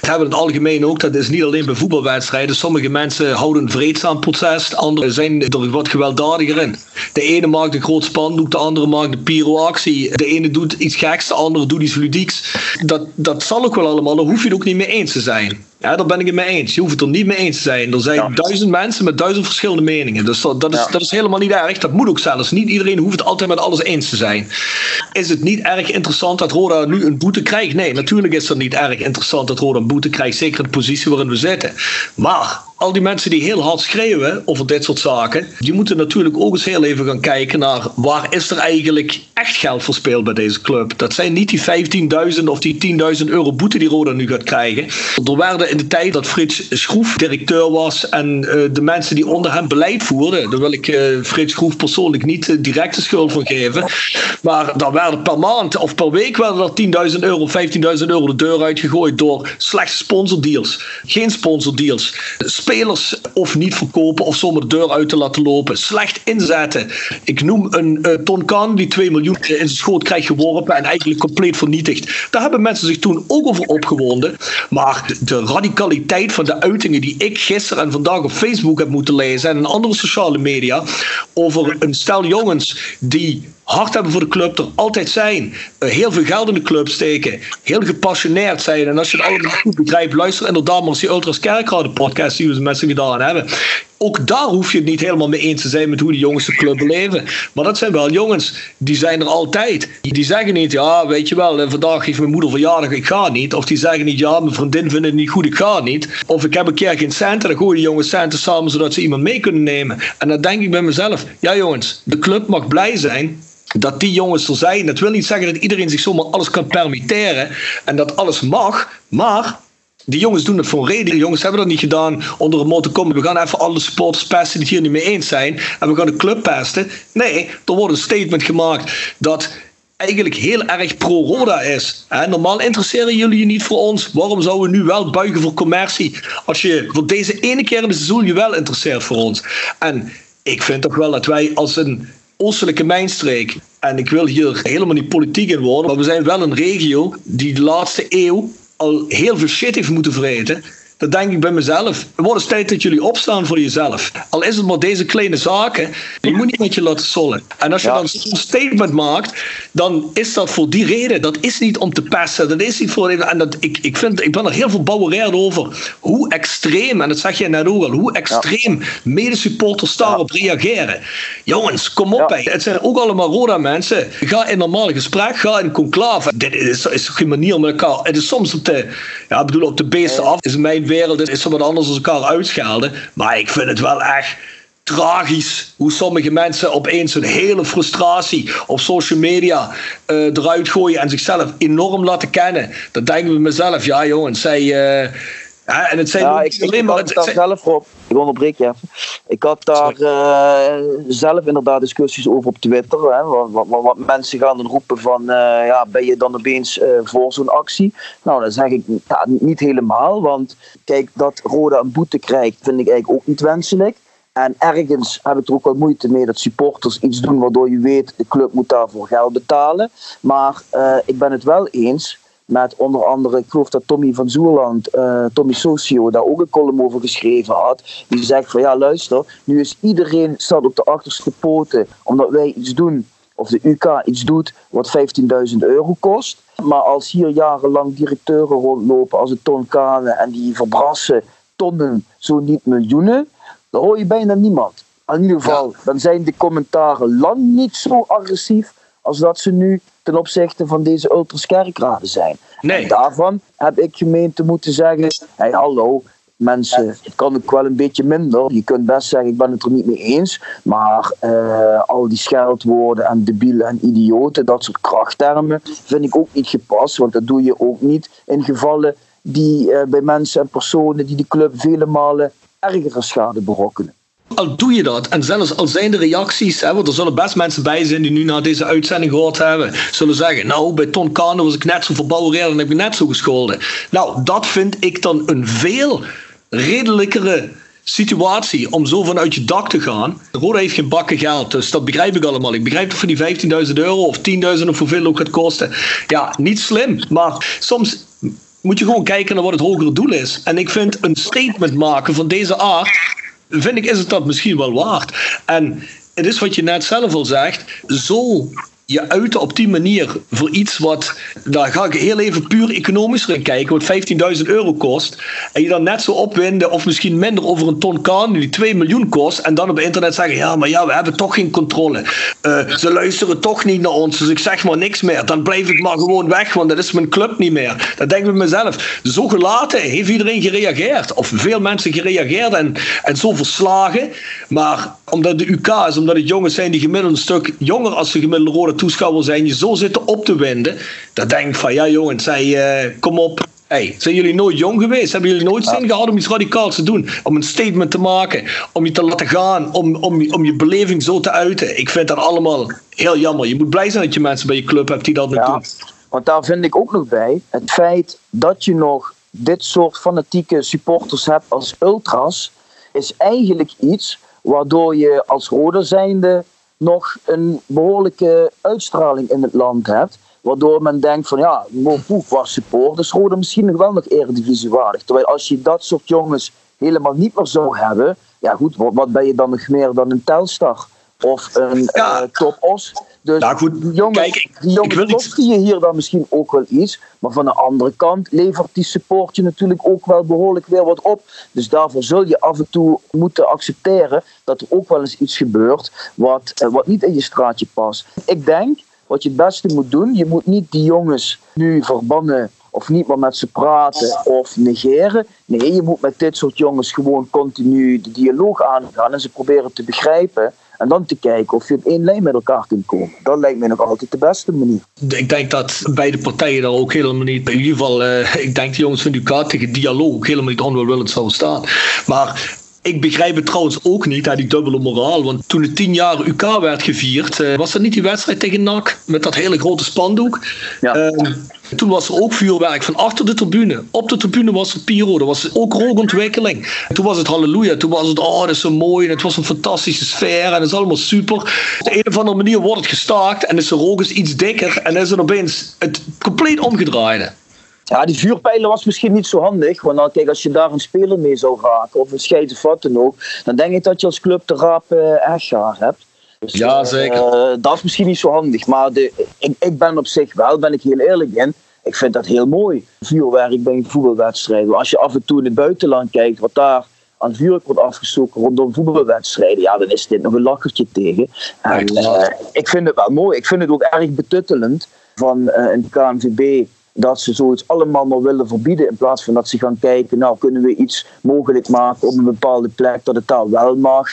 Hebben in het algemeen ook, dat is niet alleen bij voetbalwedstrijden. Sommige mensen houden vreedzaam protest, anderen zijn er wat gewelddadiger in. De ene maakt een groot spandoek, de andere maakt een pyroactie. De ene doet iets geks, de andere doet iets ludieks. Dat, dat zal ook wel allemaal, daar hoef je het ook niet mee eens te zijn. Ja, daar ben ik het mee eens. Je hoeft het er niet mee eens te zijn. Er zijn ja. duizend mensen met duizend verschillende meningen. Dus dat, dat, is, ja. dat is helemaal niet erg. Dat moet ook zelfs. Niet iedereen hoeft het altijd met alles eens te zijn. Is het niet erg interessant dat Roda nu een boete krijgt? Nee, natuurlijk is het niet erg interessant dat Roda een boete krijgt. Zeker in de positie waarin we zitten. Maar al die mensen die heel hard schreeuwen over dit soort zaken, die moeten natuurlijk ook eens heel even gaan kijken naar waar is er eigenlijk echt geld verspeeld bij deze club. Dat zijn niet die 15.000 of die 10.000 euro boete die Roda nu gaat krijgen. Er werden in de tijd dat Frits Schroef directeur was en uh, de mensen die onder hem beleid voerden, daar wil ik uh, Frits Schroef persoonlijk niet uh, direct de schuld van geven, maar daar werden per maand of per week werden er 10.000 euro, 15.000 euro de deur uitgegooid door slechte sponsordeals, geen sponsordeals, spelers of niet verkopen of de deur uit te laten lopen, slecht inzetten. Ik noem een uh, Ton Kahn die 2 miljoen in zijn schoot krijgt geworpen en eigenlijk compleet vernietigd. Daar hebben mensen zich toen ook over opgewonden. Maar de, de radicaliteit van de uitingen die ik gisteren en vandaag op Facebook heb moeten lezen en in andere sociale media over een stel jongens die hard hebben voor de club, er altijd zijn, uh, heel veel geld in de club steken, heel gepassioneerd zijn. En als je het allemaal goed begrijpt, luister inderdaad maar eens die Ultras Kerkrade podcast die we met z'n gedaan hebben. Ook daar hoef je het niet helemaal mee eens te zijn met hoe de jongens de club beleven. Maar dat zijn wel jongens, die zijn er altijd. Die zeggen niet, ja, weet je wel, vandaag heeft mijn moeder verjaardag, ik ga niet. Of die zeggen niet, ja, mijn vriendin vindt het niet goed, ik ga niet. Of ik heb een keer geen centen, dan gooien de jongens centen samen zodat ze iemand mee kunnen nemen. En dan denk ik bij mezelf, ja jongens, de club mag blij zijn dat die jongens er zijn. Dat wil niet zeggen dat iedereen zich zomaar alles kan permitteren en dat alles mag, maar die jongens doen het voor reden. Die jongens hebben dat niet gedaan onder een motto komen. We gaan even alle supporters pesten die het hier niet mee eens zijn. En we gaan de club pesten. Nee, er wordt een statement gemaakt dat eigenlijk heel erg pro-Roda is. normaal interesseren jullie je niet voor ons. Waarom zouden we nu wel buigen voor commercie? Als je voor deze ene keer in het seizoen je wel interesseert voor ons. En ik vind toch wel dat wij als een oostelijke mijnstreek. En ik wil hier helemaal niet politiek in worden, maar we zijn wel een regio die de laatste eeuw al heel veel shit heeft moeten vreten. Dan denk ik bij mezelf. Het wordt tijd dat jullie opstaan voor jezelf. Al is het maar deze kleine zaken. Je moet niet met je laten sollen. En als je ja. dan zo'n statement maakt. Dan is dat voor die reden. Dat is niet om te pesten. Dat is niet voor. En dat, ik, ik, vind, ik ben er heel verbouwereerd over. Hoe extreem. En dat zeg je net ook al. Hoe extreem ja. medesupporters daarop ja. reageren. Jongens, kom op. Het zijn ook allemaal Roda mensen. Ga in normaal gesprek. Ga in conclave. Dit is, is geen manier met elkaar. Het is soms op de. Ja, bedoel, op de beesten af. Is mijn wereld is, is er wat anders als elkaar uitschelden. Maar ik vind het wel echt tragisch hoe sommige mensen opeens hun hele frustratie op social media uh, eruit gooien en zichzelf enorm laten kennen. Dan denken we mezelf, ja jongens, zij. Uh, en het zijn
ja, ik, alleen maar. Het, daar zelf op. Ik onderbreek je even. Ik had daar uh, zelf inderdaad discussies over op Twitter. Hè, wat, wat, wat, mensen gaan dan roepen van, ja, ben je dan opeens voor zo'n actie? Nou, dan zeg ik ja, niet helemaal. Want kijk, dat Roda een boete krijgt, vind ik eigenlijk ook niet wenselijk. En ergens heb ik er ook wel moeite mee dat supporters iets doen waardoor je weet, de club moet daarvoor geld betalen. Maar ik ben het wel eens met onder andere, ik geloof dat Tommy van Zoerland, uh, Tommy Socio, daar ook een column over geschreven had. Die zegt van ja, luister, nu is iedereen staat op de achterste poten omdat wij iets doen, of de UK iets doet wat 15.000 euro kost. Maar als hier jarenlang directeuren rondlopen als een Ton Kane en die verbrassen tonnen, zo niet miljoenen, dan hoor je bijna niemand. In ieder geval, dan zijn de commentaren lang niet zo agressief als dat ze nu ten opzichte van deze ultraskerkraden zijn. Nee. En daarvan heb ik gemeente moeten zeggen: hey, hallo, mensen, het kan ook wel een beetje minder. Je kunt best zeggen, ik ben het er niet mee eens. Maar uh, al die scheldwoorden en debielen en idioten, dat soort krachttermen, vind ik ook niet gepast. Want dat doe je ook niet in gevallen die uh, bij mensen en personen die de club vele malen ergere schade berokkenen
al doe je dat, en zelfs al zijn de reacties, hè, want er zullen best mensen bij zijn die nu naar deze uitzending gehoord hebben, zullen zeggen, nou, bij Ton Kane was ik net zo verbouwereerd en heb ik net zo gescholden. Nou, dat vind ik dan een veel redelijkere situatie om zo vanuit je dak te gaan. Roda heeft geen bakken geld, dus dat begrijp ik allemaal. Ik begrijp dat voor die 15.000 euro of 10.000 of hoeveel ook gaat kosten. Ja, niet slim, maar soms moet je gewoon kijken naar wat het hogere doel is. En ik vind een statement maken van deze aard vind ik, is het dat misschien wel waard. En het is wat je net zelf al zegt, zo je uiten op die manier voor iets wat, daar ga ik heel even puur economisch erin kijken, wat 15.000 euro kost. En je dan net zo opwinden, of misschien minder over een ton kan, die 2 miljoen kost. En dan op internet zeggen, ja, maar ja, we hebben toch geen controle. Uh, ze luisteren toch niet naar ons, dus ik zeg maar niks meer. Dan blijf ik maar gewoon weg, want dat is mijn club niet meer. Dat denk ik bij mezelf. Zo gelaten heeft iedereen gereageerd. Of veel mensen gereageerd en, en zo verslagen. Maar omdat de UK is, omdat het jongens zijn die gemiddeld een stuk jonger als de gemiddelde rode toeschouwer zijn, je zo zitten op te winden. Dan denk ik van ja jongens, hey, uh, kom op. Hey, zijn jullie nooit jong geweest? Hebben jullie nooit zin gehad om iets radicaals te doen? Om een statement te maken, om je te laten gaan, om, om, om je beleving zo te uiten. Ik vind dat allemaal heel jammer. Je moet blij zijn dat je mensen bij je club hebt die dat ja, doen.
Want daar vind ik ook nog bij, het feit dat je nog dit soort fanatieke supporters hebt als ultras, is eigenlijk iets waardoor je als rode zijnde nog een behoorlijke uitstraling in het land hebt. Waardoor men denkt van ja, Mopoe was supporters, Rode misschien nog wel nog eredivisiewaardig. Terwijl als je dat soort jongens helemaal niet meer zou hebben, ja goed, wat, ben je dan nog meer dan een Telstar? Of een ja. uh, Top Os? Dus nou goed, die jongens, kijk, die jongens je hier dan misschien ook wel iets. Maar van de andere kant levert die support je natuurlijk ook wel behoorlijk weer wat op. Dus daarvoor zul je af en toe moeten accepteren dat er ook wel eens iets gebeurt wat, uh, wat niet in je straatje past. Ik denk wat je het beste moet doen, je moet niet die jongens nu verbannen of niet meer met ze praten of negeren. Nee, je moet met dit soort jongens gewoon continu de dialoog aangaan en ze proberen te begrijpen. En dan te kijken of je op één lijn met elkaar kunt komen. Dat lijkt mij nog altijd de beste manier.
Ik denk dat beide partijen daar ook helemaal niet, in ieder geval, uh, ik denk de jongens van Ducat tegen dialoog ook helemaal niet onwillend zouden staan. Maar ik begrijp het trouwens ook niet, die dubbele moraal. Want toen het tien jaar UK werd gevierd, uh, was dat niet die wedstrijd tegen NAC met dat hele grote spandoek? Ja. Uh, toen was er ook vuurwerk van achter de tribune. Op de tribune was er pyro, er was ook rookontwikkeling. Toen was het halleluja, toen was het, oh dat is zo mooi en het was een fantastische sfeer en het is allemaal super. Op de een of andere manier wordt het gestaakt en is de rook iets dikker en is er opeens het compleet omgedraaide.
Ja, die vuurpijlen was misschien niet zo handig. Want dan, kijk, als je daar een speler mee zou raken, of een scheid of wat dan ook, dan denk ik dat je als club de raap uh, hebt.
Dus, ja, eh, zeker.
Uh, dat is misschien niet zo handig. Maar de, ik, ik ben op zich wel, ben ik heel eerlijk in. Ik vind dat heel mooi. Vuurwerk bij voetbalwedstrijden. Als je af en toe in het buitenland kijkt, wat daar aan vuurwerk wordt afgestoken rondom voetbalwedstrijden, ja, dan is dit nog een lakkertje tegen. En, ik vind het wel mooi. Ik vind het ook erg betuttelend van een KNVB dat ze zoiets allemaal maar willen verbieden. In plaats van dat ze gaan kijken, nou kunnen we iets mogelijk maken op een bepaalde plek dat het daar wel mag.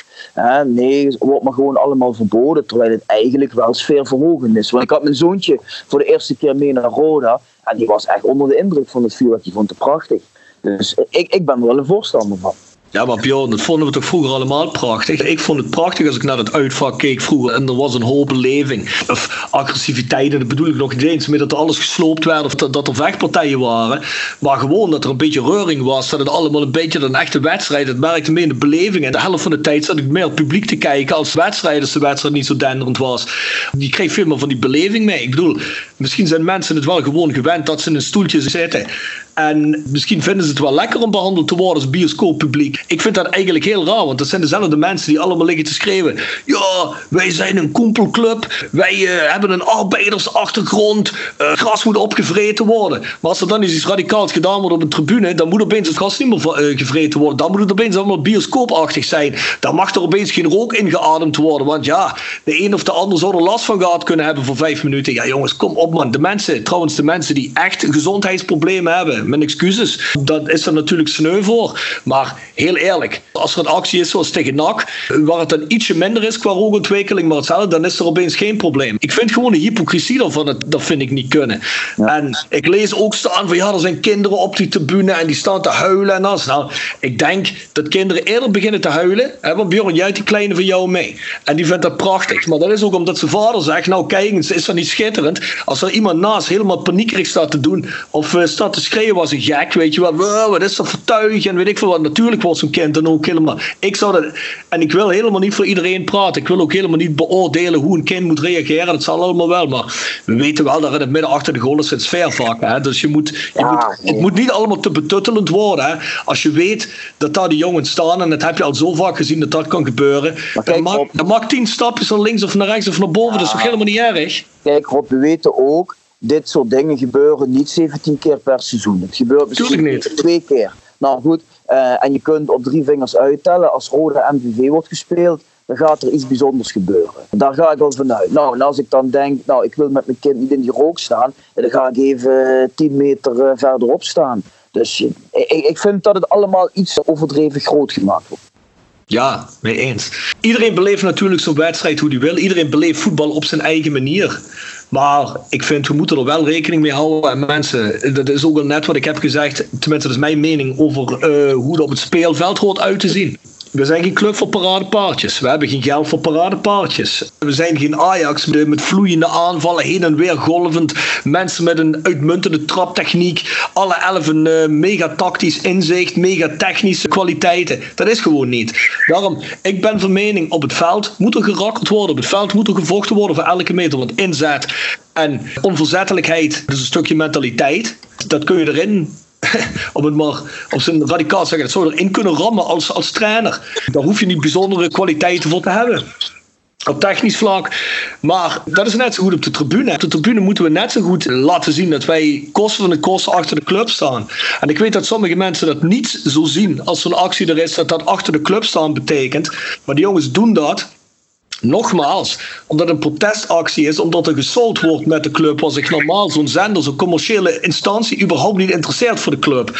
nee, het wordt maar gewoon allemaal verboden. Terwijl het eigenlijk wel sfeerverhogend is. Want ik had mijn zoontje voor de eerste keer mee naar Roda. En die was echt onder de indruk van het vuurwerk. Die vond het prachtig. Dus ik, ik ben er wel een voorstander van.
Ja, maar Bjorn, dat vonden we toch vroeger allemaal prachtig. Ik vond het prachtig als ik naar het uitvak keek vroeger en er was een hoop beleving. Of agressiviteit, en dat bedoel ik nog niet eens meer dat er alles gesloopt werd of dat, er vechtpartijen waren. Maar gewoon dat er een beetje reuring was, dat het allemaal een beetje een echte wedstrijd. Het merkte meer in de beleving. En de helft van de tijd zat ik meer op publiek te kijken als wedstrijd, als de wedstrijd niet zo denderend was. Die kreeg veel meer van die beleving mee. Ik bedoel, misschien zijn mensen het wel gewoon gewend dat ze in een stoeltje zitten. En misschien vinden ze het wel lekker om behandeld te worden als bioscooppubliek. Ik vind dat eigenlijk heel raar, want dat zijn dezelfde mensen die allemaal liggen te schreeuwen. Ja, wij zijn een koempelclub. Wij uh, hebben een arbeidersachtergrond. Uh, gras moet opgevreten worden. Maar als er dan iets radicaals gedaan wordt op een tribune, dan moet opeens het gras niet meer uh, gevreten worden. Dan moet het opeens allemaal bioscoopachtig zijn. Dan mag er opeens geen rook ingeademd worden. Want ja, de een of de ander zou er last van gehad kunnen hebben voor vijf minuten. Ja, jongens, kom op man. De mensen, trouwens, de mensen die echt gezondheidsproblemen hebben mijn excuses. Dat is er natuurlijk sneu voor. Maar heel eerlijk, als er een actie is zoals tegen NAC, waar het dan ietsje minder is qua roogontwikkeling, maar hetzelfde, dan is er opeens geen probleem. Ik vind gewoon de hypocrisie daarvan, dat vind ik niet kunnen. En ik lees ook staan van ja, er zijn kinderen op die tribune en die staan te huilen en dat. Nou, ik denk dat kinderen eerder beginnen te huilen. Hè, want Bjorn, jij hebt die kleine van jou mee. En die vindt dat prachtig. Maar dat is ook omdat zijn vader zegt, nou kijk eens, is dat niet schitterend? Als er iemand naast helemaal paniekerig staat te doen of uh, staat te schreeuwen was een gek, weet je wel. Wow, wat is dat voor tuig en weet ik veel wat. Natuurlijk wordt zo'n kind dan ook helemaal... Ik zou dat... En ik wil helemaal niet voor iedereen praten. Ik wil ook helemaal niet beoordelen hoe een kind moet reageren. Dat zal allemaal wel. Maar we weten wel dat in het midden achter de goal zit sfeer vaak. Hè? Dus je moet, je
Ja,
moet, het moet niet allemaal te betuttelend worden. Hè? Als je weet dat daar die jongens staan, en dat heb je al zo vaak gezien dat dat kan gebeuren.
Maar
Dan maak, dan maak tien stapjes naar links of naar rechts of naar boven. Dat is toch helemaal niet erg?
Kijk Rob, we weten ook, dit soort dingen gebeuren niet 17 keer per seizoen. Het gebeurt misschien
niet.
twee keer. Nou goed, eh, en je kunt op drie vingers uittellen, als Rode MVV wordt gespeeld, dan gaat er iets bijzonders gebeuren. Daar ga ik wel vanuit. Nou, en als ik dan denk, nou, ik wil met mijn kind niet in die rook staan, dan ga ik even 10 meter eh, verderop staan. Dus eh, ik, ik vind dat het allemaal iets overdreven groot gemaakt wordt.
Ja, mee eens. Iedereen beleeft natuurlijk zo'n wedstrijd hoe hij wil. Iedereen beleeft voetbal op zijn eigen manier. Maar ik vind, we moeten er wel rekening mee houden. En mensen, dat is ook al net wat ik heb gezegd. Tenminste, dat is mijn mening over eh, hoe het op het speelveld hoort uit te zien. We zijn geen club voor paradepaardjes. We hebben geen geld voor paradepaardjes. We zijn geen Ajax met, vloeiende aanvallen, heen en weer golvend. Mensen met een uitmuntende traptechniek. Alle elf een eh, mega tactisch inzicht, mega technische kwaliteiten. Dat is gewoon niet. Daarom, ik ben van mening, op het veld moet er gerakkeld worden. Op het veld moet er gevochten worden voor elke meter. Want inzet en onverzettelijkheid, is een stukje mentaliteit. Dat kun je erin (laughs) om het maar op zijn radicaal zeggen, dat zou erin kunnen rammen als, als trainer. Daar hoef je niet bijzondere kwaliteiten voor te hebben. Op technisch vlak. Maar dat is net zo goed op de tribune. Op de tribune moeten we net zo goed laten zien dat wij kosten van de kosten achter de club staan. En ik weet dat sommige mensen dat niet zo zien als zo'n actie er is, dat dat achter de club staan betekent. Maar die jongens doen dat. Nogmaals, omdat een protestactie is, omdat er gesold wordt met de club, was ik normaal zo'n zender, zo'n commerciële instantie überhaupt niet interesseert voor de club.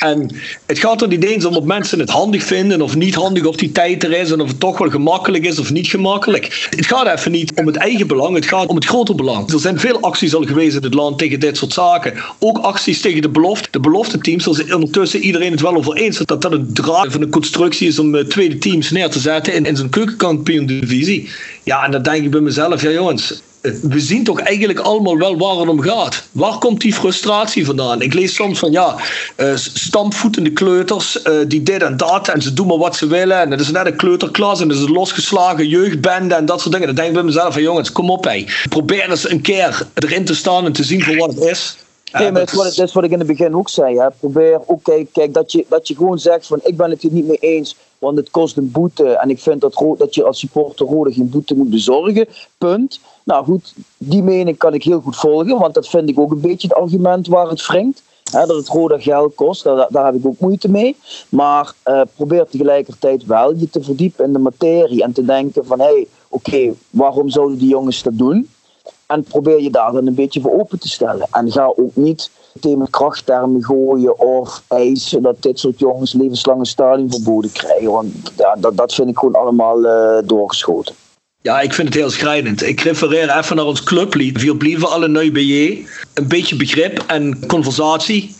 En het gaat er niet eens om of mensen het handig vinden of niet handig, of die tijd er is en of het toch wel gemakkelijk is of niet gemakkelijk. Het gaat even niet om het eigen belang, het gaat om het grote belang. Er zijn veel acties al geweest in het land tegen dit soort zaken. Ook acties tegen de belofte. De belofte teams, is ondertussen iedereen het wel over eens dat dat een draad van een constructie is om eh, tweede teams neer te zetten in, zijn keukenkampioen-divisie. Ja, en dan denk ik bij mezelf, ja jongens, we zien toch eigenlijk allemaal wel waar het om gaat. Waar komt die frustratie vandaan? Ik lees soms van ja, eh, stampvoetende kleuters eh, die dit en dat en ze doen maar wat ze willen en het is net een kleuterklas en het is een losgeslagen jeugdbende en dat soort dingen. Dan denk ik bij mezelf van jongens, kom op hé. Probeer eens een keer erin te staan en te zien voor wat het is.
Nee,
Eh,
maar dat is, wat, dat is wat ik in het begin ook zei. Hè. Probeer ook, kijk, kijk dat, je, dat je gewoon zegt van ik ben het hier niet mee eens, want het kost een boete. En ik vind dat, dat je als supporter Rode geen boete moet bezorgen. Punt. Nou goed, die mening kan ik heel goed volgen, want dat vind ik ook een beetje het argument waar het wringt. Dat het Roda geld kost, daar, daar heb ik ook moeite mee. Maar eh, probeer tegelijkertijd wel je te verdiepen in de materie en te denken van hé, hey, oké, waarom zouden die jongens dat doen? En probeer je daar dan een beetje voor open te stellen. En ga ook niet meteen met krachttermen gooien of eisen dat dit soort jongens levenslange stadionverboden krijgen. Want dat, dat vind ik gewoon allemaal eh, doorgeschoten.
Ja, ik vind het heel schrijnend. Ik refereer even naar ons clublied. Wir blieven alle neu bij. Een beetje begrip en conversatie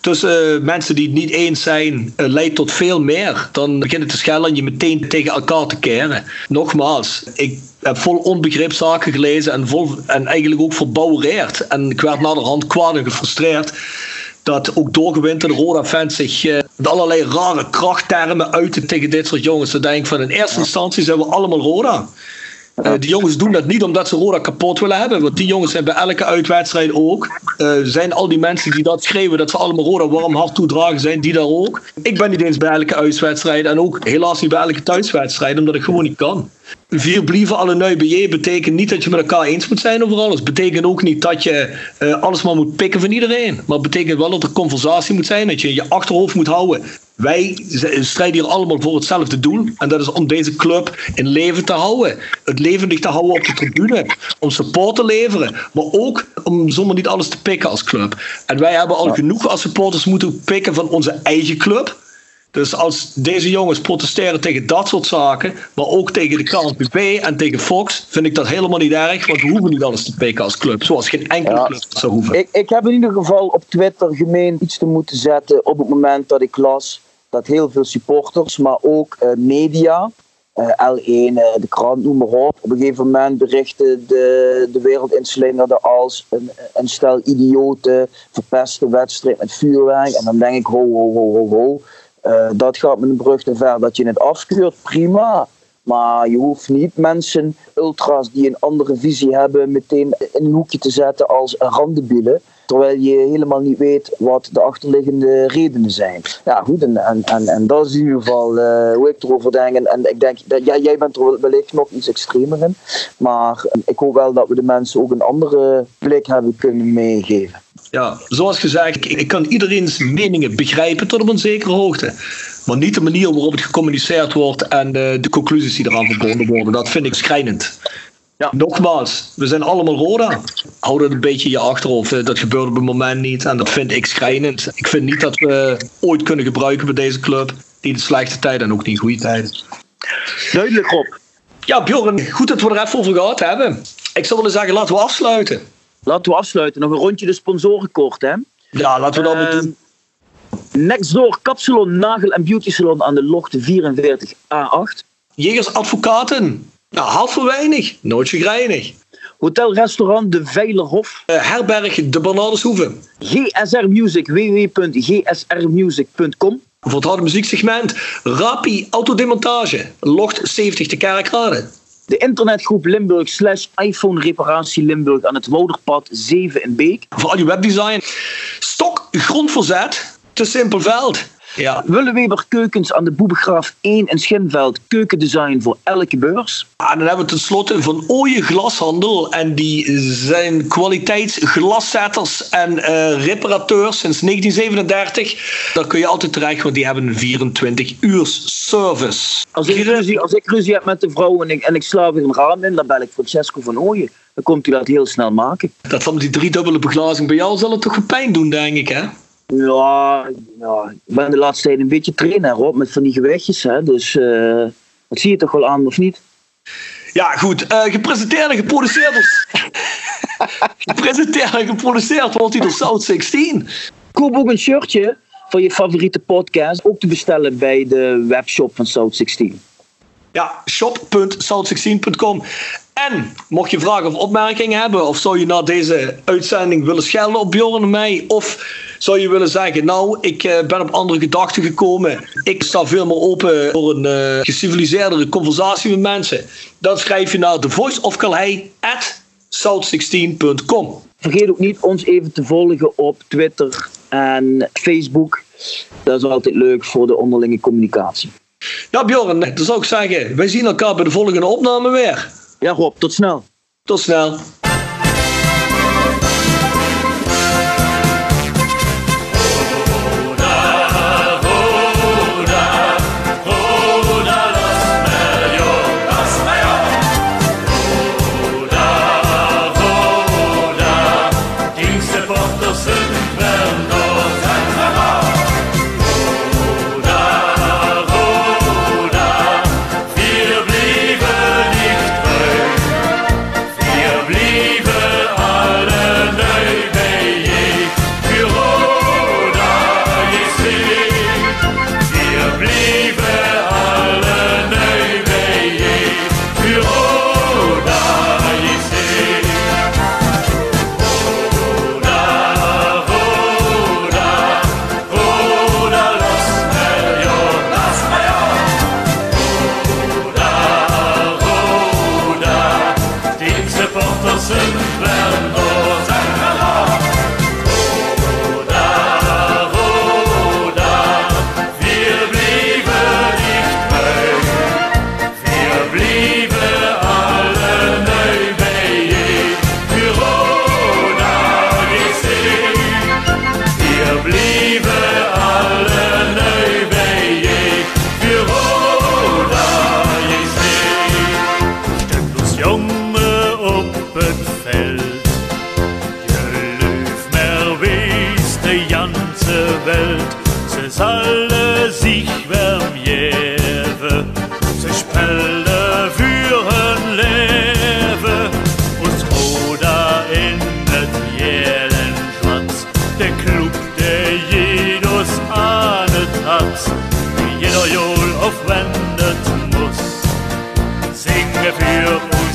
tussen eh, mensen die het niet eens zijn eh, leidt tot veel meer. Dan beginnen te schellen en je meteen tegen elkaar te keren. Nogmaals, ik heb vol onbegrip zaken gelezen en, vol, en eigenlijk ook verbouwereerd. En ik werd naderhand kwaad en gefrustreerd dat ook doorgewinterde Roda-fans zich eh, met allerlei rare krachttermen uiten tegen dit soort jongens. Dan denk ik van in eerste instantie zijn we allemaal Roda. Eh, die jongens doen dat niet omdat ze Roda kapot willen hebben. Want die jongens zijn bij elke uitwedstrijd ook. Eh, zijn al die mensen die dat schreeuwen dat ze allemaal Roda warm hart toedragen, zijn die daar ook. Ik ben niet eens bij elke uitwedstrijd en ook helaas niet bij elke thuiswedstrijd, omdat ik gewoon niet kan. Vier blieven alle nui bij je betekent niet dat je met elkaar eens moet zijn over alles. Betekent ook niet dat je eh, alles maar moet pikken van iedereen. Maar het betekent wel dat er conversatie moet zijn, dat je je achterhoofd moet houden. Wij strijden hier allemaal voor hetzelfde doel. En dat is om deze club in leven te houden. Het levendig te houden op de tribune. Om support te leveren. Maar ook om zomaar niet alles te pikken als club. En wij hebben al genoeg als supporters moeten pikken van onze eigen club. Dus als deze jongens protesteren tegen dat soort zaken, maar ook tegen de KNVB en tegen Fox, vind ik dat helemaal niet erg, want we hoeven niet alles te pikken als club, zoals geen enkele
Ja.
club zou hoeven.
Ik, ik heb in ieder geval op Twitter gemeend iets te moeten zetten op het moment dat ik las dat heel veel supporters, maar ook eh, media, eh, L1, eh, de krant, noem maar op. Op een gegeven moment berichten de, de wereld inslingerde als een, een stel idioten verpesten wedstrijd met vuurwerk. En dan denk ik, ho, ho, ho, ho, ho. Eh, dat gaat met een brug te ver dat je het afkeurt, prima. Maar je hoeft niet mensen, ultras die een andere visie hebben, meteen in een hoekje te zetten als randebielen. Terwijl je helemaal niet weet wat de achterliggende redenen zijn. Ja, goed, en, en, en, dat is in ieder geval uh, hoe ik erover denk. En, en ik denk, dat, jij bent er wellicht nog iets extremer in. Maar ik hoop wel dat we de mensen ook een andere blik hebben kunnen meegeven.
Ja, zoals gezegd, ik, ik kan iedereen's meningen begrijpen tot op een zekere hoogte. Maar niet de manier waarop het gecommuniceerd wordt en de, de conclusies die eraan verbonden worden. Dat vind ik schrijnend. Ja. Nogmaals, we zijn allemaal Roda. Hou dat een beetje in je achterhoofd. Dat gebeurt op het moment niet. En dat vind ik schrijnend. Ik vind niet dat we ooit kunnen gebruiken bij deze club. Niet in slechte tijden en ook niet in goede tijden.
Duidelijk, Rob.
Ja, Bjorn, goed dat we er even over gehad hebben. Ik zou willen zeggen, laten we afsluiten.
Laten we afsluiten. Nog een rondje de sponsorenkort, hè?
Ja, laten we dat uh, doen.
Nextdoor Kapsalon, Nagel en Beauty Salon aan de Locht 44A8.
Jegers Advocaten. Nou, half voor weinig. Nooit grijnig.
Hotel-restaurant De Veilerhof.
Uh, herberg De Bernardeshoeve.
GSR Music, www.gsrmusic.com.
Voor het harde muzieksegment Rapi Autodemontage, Locht 70 te Kerkrade.
De internetgroep Limburg slash iPhone reparatie Limburg aan het Wouderpad 7 in Beek.
Voor al je webdesign. Stok grondverzet te Simpelveld. Ja.
Willeweber Keukens aan de Boebegraaf 1 in Schinveld. Keukendesign voor elke beurs.
Ah, dan hebben we tenslotte Van Ooyen Glashandel. En die zijn kwaliteitsglaszetters en uh, reparateurs sinds 1937. Daar kun je altijd terecht, want die hebben een 24 uur service.
Als ik, ruzie, als ik ruzie heb met de vrouw en ik, en ik sla weer een raam in, dan bel ik Francesco van Ooyen. Dan komt hij dat heel snel maken.
Dat van die driedubbele beglazing bij jou zal het toch pijn doen, denk ik, hè?
Ja, ja, ik ben de laatste tijd een beetje trainer op met van die gewichtjes. Hè, dus uh, dat zie je toch wel aan, of niet?
Ja, goed. Uh, gepresenteerd en geproduceerd (laughs) gepresenteerd en geproduceerd wordt hij door South 16.
Koop ook een shirtje van je favoriete podcast. Ook te bestellen bij de webshop van South 16.
Ja, shop.south16.com. En mocht je vragen of opmerkingen hebben, of zou je na deze uitzending willen schelden op Bjorn en mij, of zou je willen zeggen, nou, ik uh, ben op andere gedachten gekomen, ik sta veel meer open voor een uh, geciviliseerdere conversatie met mensen, dan schrijf je naar thevoiceofcalhei@south16.com.
Vergeet ook niet ons even te volgen op Twitter en Facebook. Dat is altijd leuk voor de onderlinge communicatie.
Ja, Bjorn, dan zou ik zeggen, wij zien elkaar bij de volgende opname weer.
Ja, Rob, tot snel.
Tot snel.
Banderjol aufwendet muss. Singe für uns.